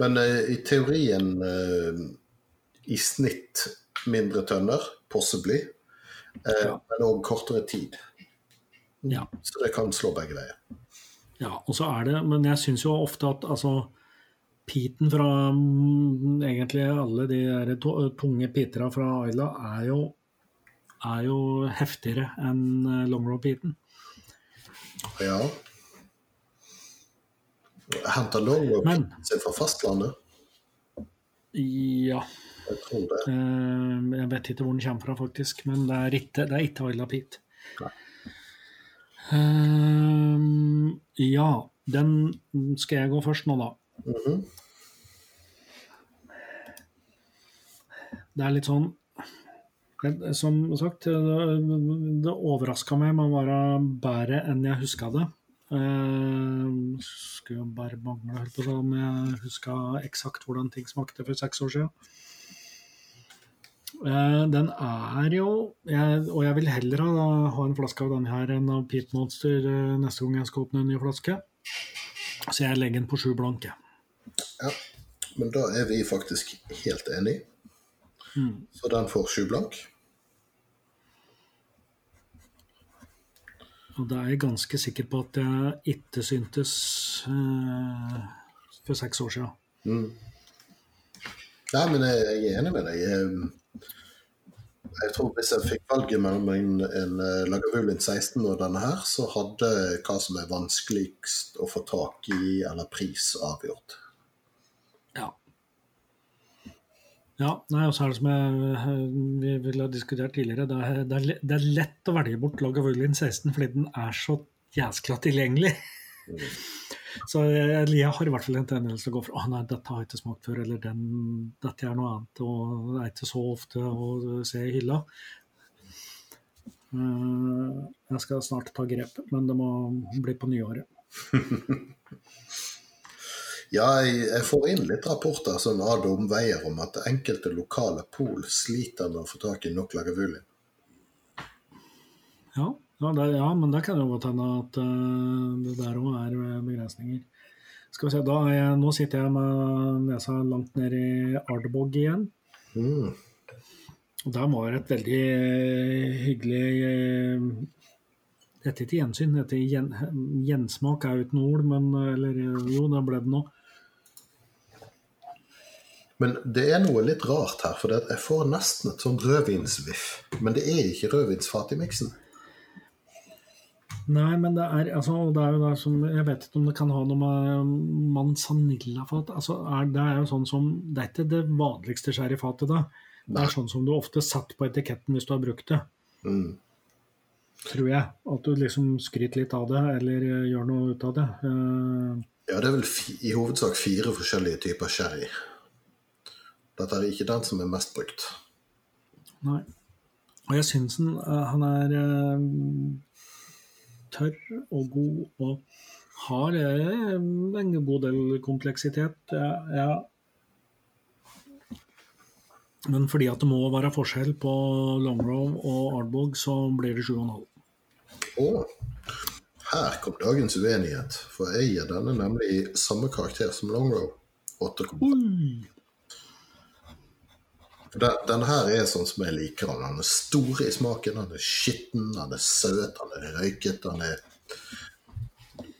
Men eh, i teorien eh, i snitt mindre tønner, possibly, Ja. men òg kortere tid. Ja. Så det kan slå begge veier. Ja, og så er det, men jeg syns jo ofte at altså Piten fra mm, egentlig alle de tunge pitera fra Aila er jo, er jo heftigere enn eh, longrow-piten. Ja. Henter Longrow Men- sin fra fastlandet? Ja, Jeg tror det. eh, jeg vet ikke hvor den kommer fra, faktisk, men det er ikke, det er ikke Isla pit. Eh, ja, den skal jeg gå først nå, da. Mhm. Det er litt sånn Som sagt, det, det overraska meg med å være bedre enn jeg huska det. Uh, skulle jo bare mangle på sånn om jeg huska eksakt hvordan ting smakte for seks år siden. Eh, den er jo jeg, Og jeg vil heller ha, ha en flaske av denne her enn av Pete Monster eh, neste gang jeg skal åpne en ny flaske. Så jeg legger den på sju blanke. Ja. Men da er vi faktisk helt enige. Mm. Så den får sju blank. Og da er jeg ganske sikker på at jeg ikke syntes eh, for seks år siden. Mm. Nei, men jeg, jeg er enig med deg. Jeg, jeg tror Hvis jeg fikk valget mellom en, en eh, Lagavulin 16 og denne her, så hadde hva som er vanskeligst å få tak i, eller pris, avgjort. Ja. Ja, nei, og så er det som jeg, vi ville ha diskutert tidligere, det er, det, er, det er lett å velge bort Lagavulin 16 fordi den er så jæskla tilgjengelig. Så jeg, jeg har i hvert fall en tendens til å gå for å nei, dette har jeg ikke smakt før, eller den, dette er noe annet, og det er ikke så ofte å se i hylla. Eh, Jeg skal snart ta grep, men det må bli på nyåret. Ja, jeg, får inn litt rapporter som ad omveier om at enkelte lokale pol sliter med å få tak i nok Lagavulin. Ja, ja, det, ja, men det kan jo godt hende at eh, det der òg er eh, begrensninger. Skal vi se, da er jeg, Nå sitter jeg med nesa langt ned i Ardbog igjen. Mm. Og der var et veldig eh, hyggelig Dette er ikke gjensyn, dette gjen, gjensmak er jo ikke noe ord, men eller jo, det ble det nå. Men det er noe litt rart her, for jeg får nesten et sånn rødvinsviff. Men det er ikke rødvinsfat i miksen. Nei, men det er, altså, det er jo det som Jeg vet ikke om det kan ha noe med manzanillafat altså, er, Det er jo sånn som Det er ikke det vanligste sherryfatet, da. Det Nei. er sånn som du ofte setter på etiketten hvis du har brukt det, Mm. tror jeg. At du liksom skryter litt av det, eller eh, gjør noe ut av det. Uh, Ja, det er vel i hovedsak fire forskjellige typer sherry. Dette er ikke den som er mest brukt. nei. Og jeg syns han, eh, han er eh, tørr og god og har eh, en god del kompleksitet. Jeg, jeg Men fordi at det må være forskjell på Longrow og Ardbog, så blir det 7,5. Å, her kom dagens uenighet. For jeg gir denne nemlig i samme karakter som Longrow. 8,5. Den, den her er sånn som jeg liker den. Den er stor i smaken, den er skitten, den er søt, den er røyket, den er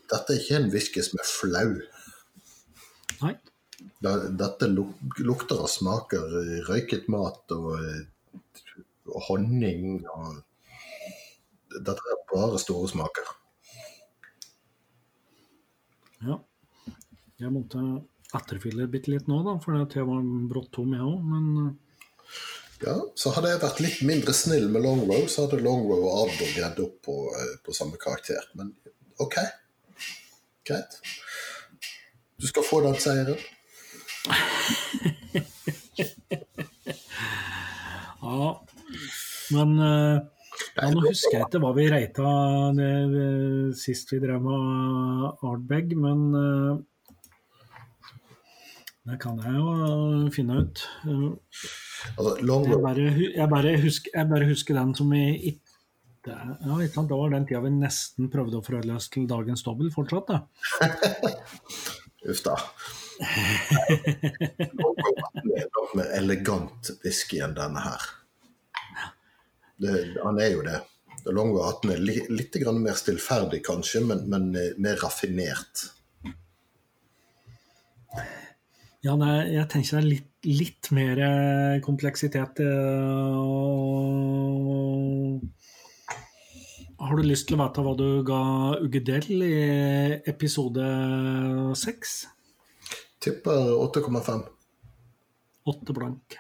Dette er ikke en whisky som er flau. Nei. Dette lukter og smaker røyket mat og, og honning og Dette er bare store smaker. Ja. Jeg måtte etterfylle bitte litt nå, da, for jeg var brått tom, jeg òg. Men eh, Ja, så hadde jeg vært litt mindre snill med Longrow, så hadde Longrow og Addo gredd opp på, eh, på samme karakter. Men OK. Greit. Du skal få den seieren. ja. Men eh, ja, nå husker jeg ikke hva vi reita det, det, sist vi drev med Ardbeg, men eh, det kan jeg jo finne ut. Eh, Altså, Jeg bare, jeg bare, husker, jeg bare husker den som vi ikke ja, Det var den tida vi nesten prøvde å oss til dagens dobbel fortsatt. da. Uff da. Er mer elegant whisky enn denne her. Det, han er jo det. Longo 18 er li, litt grann mer stillferdig, kanskje, men, men eh, mer raffinert. Ja, er, jeg tenker det er litt, litt mer eh, kompleksitet. eh, og- Har du lyst til å vite hva du ga Uggedell i episode seks? Tipper 8,5. Åtte blank.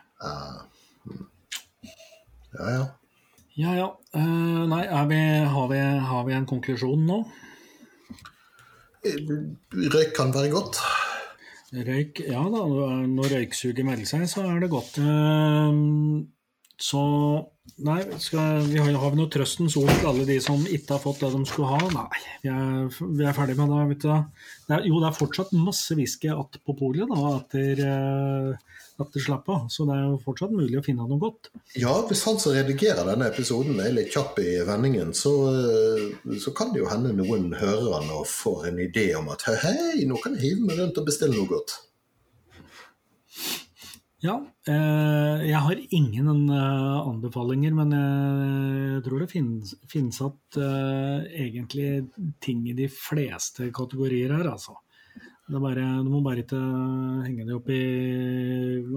Ja, ja. Ja ja. Uh, nei, vi, har, vi, har vi en konklusjon nå? Røyk kan være godt. Røyk, ja da. Når røyksuget melder seg, så er det godt. Eh, Så Nei, skal, vi har, har vi noe trøstens ord til alle de som ikke har fått det de skulle ha? Nei, vi er, vi er ferdig med det. vet du. Det er, jo, det er fortsatt masse whisky att på polet da, etter, det etter slappet, så det er jo fortsatt mulig å finne noe godt. Ja, hvis han som redigerer denne episoden er litt kjapp i vendingen, så, eh, så kan det jo hende noen hører han og får en idé om at hei, nå kan jeg hive meg rundt og bestille noe godt. Ja, eh, jeg har ingen eh, anbefalinger, men jeg tror det finnes, finnes at eh, egentlig ting i de fleste kategorier her, altså. Det bare, du må bare ikke henge deg opp i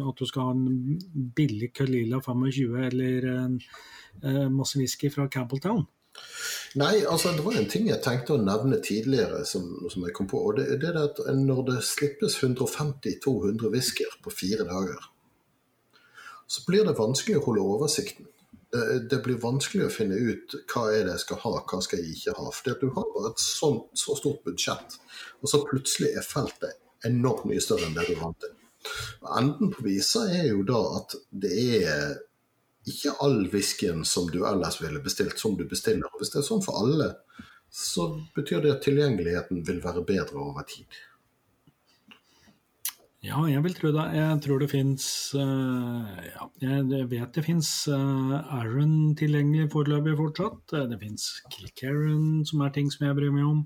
at du skal ha en billig Kalila 25 eller en eh, masse whisky fra Campbelltown. Nei, altså det var en ting jeg tenkte å nevne tidligere som, som jeg kom på. og det, det er at Når det slippes 150-200 whiskyer på fire dager, så blir det vanskelig å holde oversikten. Det, det blir vanskelig å finne ut hva er det jeg skal ha, hva skal jeg ikke ha. For du har bare et sånt, så stort budsjett, og så plutselig er feltet enormt mye større enn det du vant til. Enden på visa er jo da at det er ikke all whiskyen som du ellers ville bestilt, som du bestiller. Hvis det er sånn for alle, så betyr det at tilgjengeligheten vil være bedre over tid. Ja, jeg vil tro det. Jeg tror det fins ja, Jeg vet det fins Aaron tilgjengelig foreløpig fortsatt. Eh, Det fins Kilkerran, som er ting som jeg bryr meg om.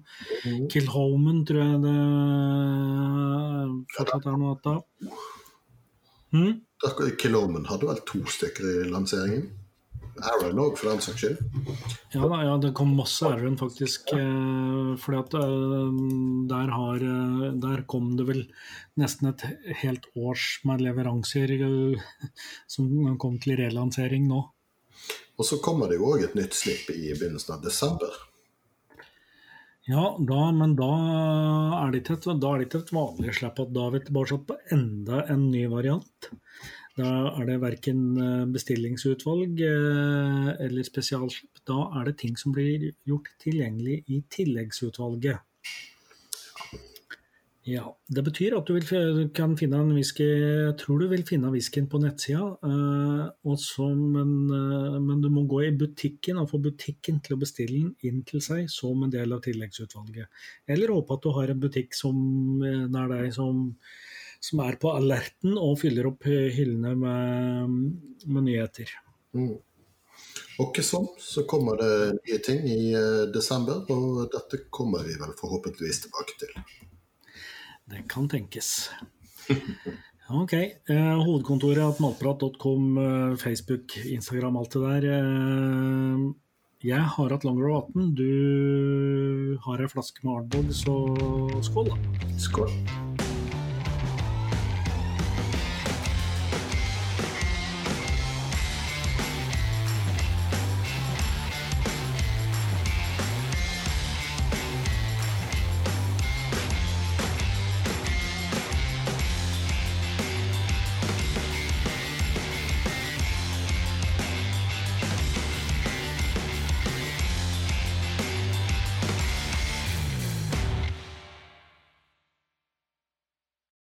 Kilhoman tror jeg det fortsatt er noe av. Hm? Kilomen hadde vel to stykker i lanseringen. Aaron òg, for den saks skyld. Ja, da, ja, det kom masse Aaron, faktisk. Eh, fordi at eh, der, har, eh, der kom det vel nesten et helt års med leveranser eh, som kom til relansering nå. Og så kommer det jo òg et nytt slipp i begynnelsen av desember. Ja, da, men da er det ikke et, et vanlig slipp. Da er vi tilbake på enda en ny variant. Da er det verken bestillingsutvalg eh, eller spesialslipp. Da er det ting som blir gjort tilgjengelig i tilleggsutvalget. Ja, Det betyr at du vil, kan finne en whisky Jeg tror du vil finne whiskyen på nettsida, uh, men, uh, men du må gå i butikken og få butikken til å bestille den inn til seg som en del av tilleggsutvalget. Eller håpe at du har en butikk som, eh, nær deg som, som er på alerten og fyller opp hyllene med, med nyheter. Mm. Og sånn, så kommer det nye ting i desember, og dette kommer vi vel forhåpentligvis tilbake til. Det kan tenkes. Ok. Eh, hovedkontoret at matprat.com, eh, Facebook, Instagram, alt det der. Eh, jeg har hatt Longrow 18. Du har ei flaske med arnbog, så skål, da. Skål.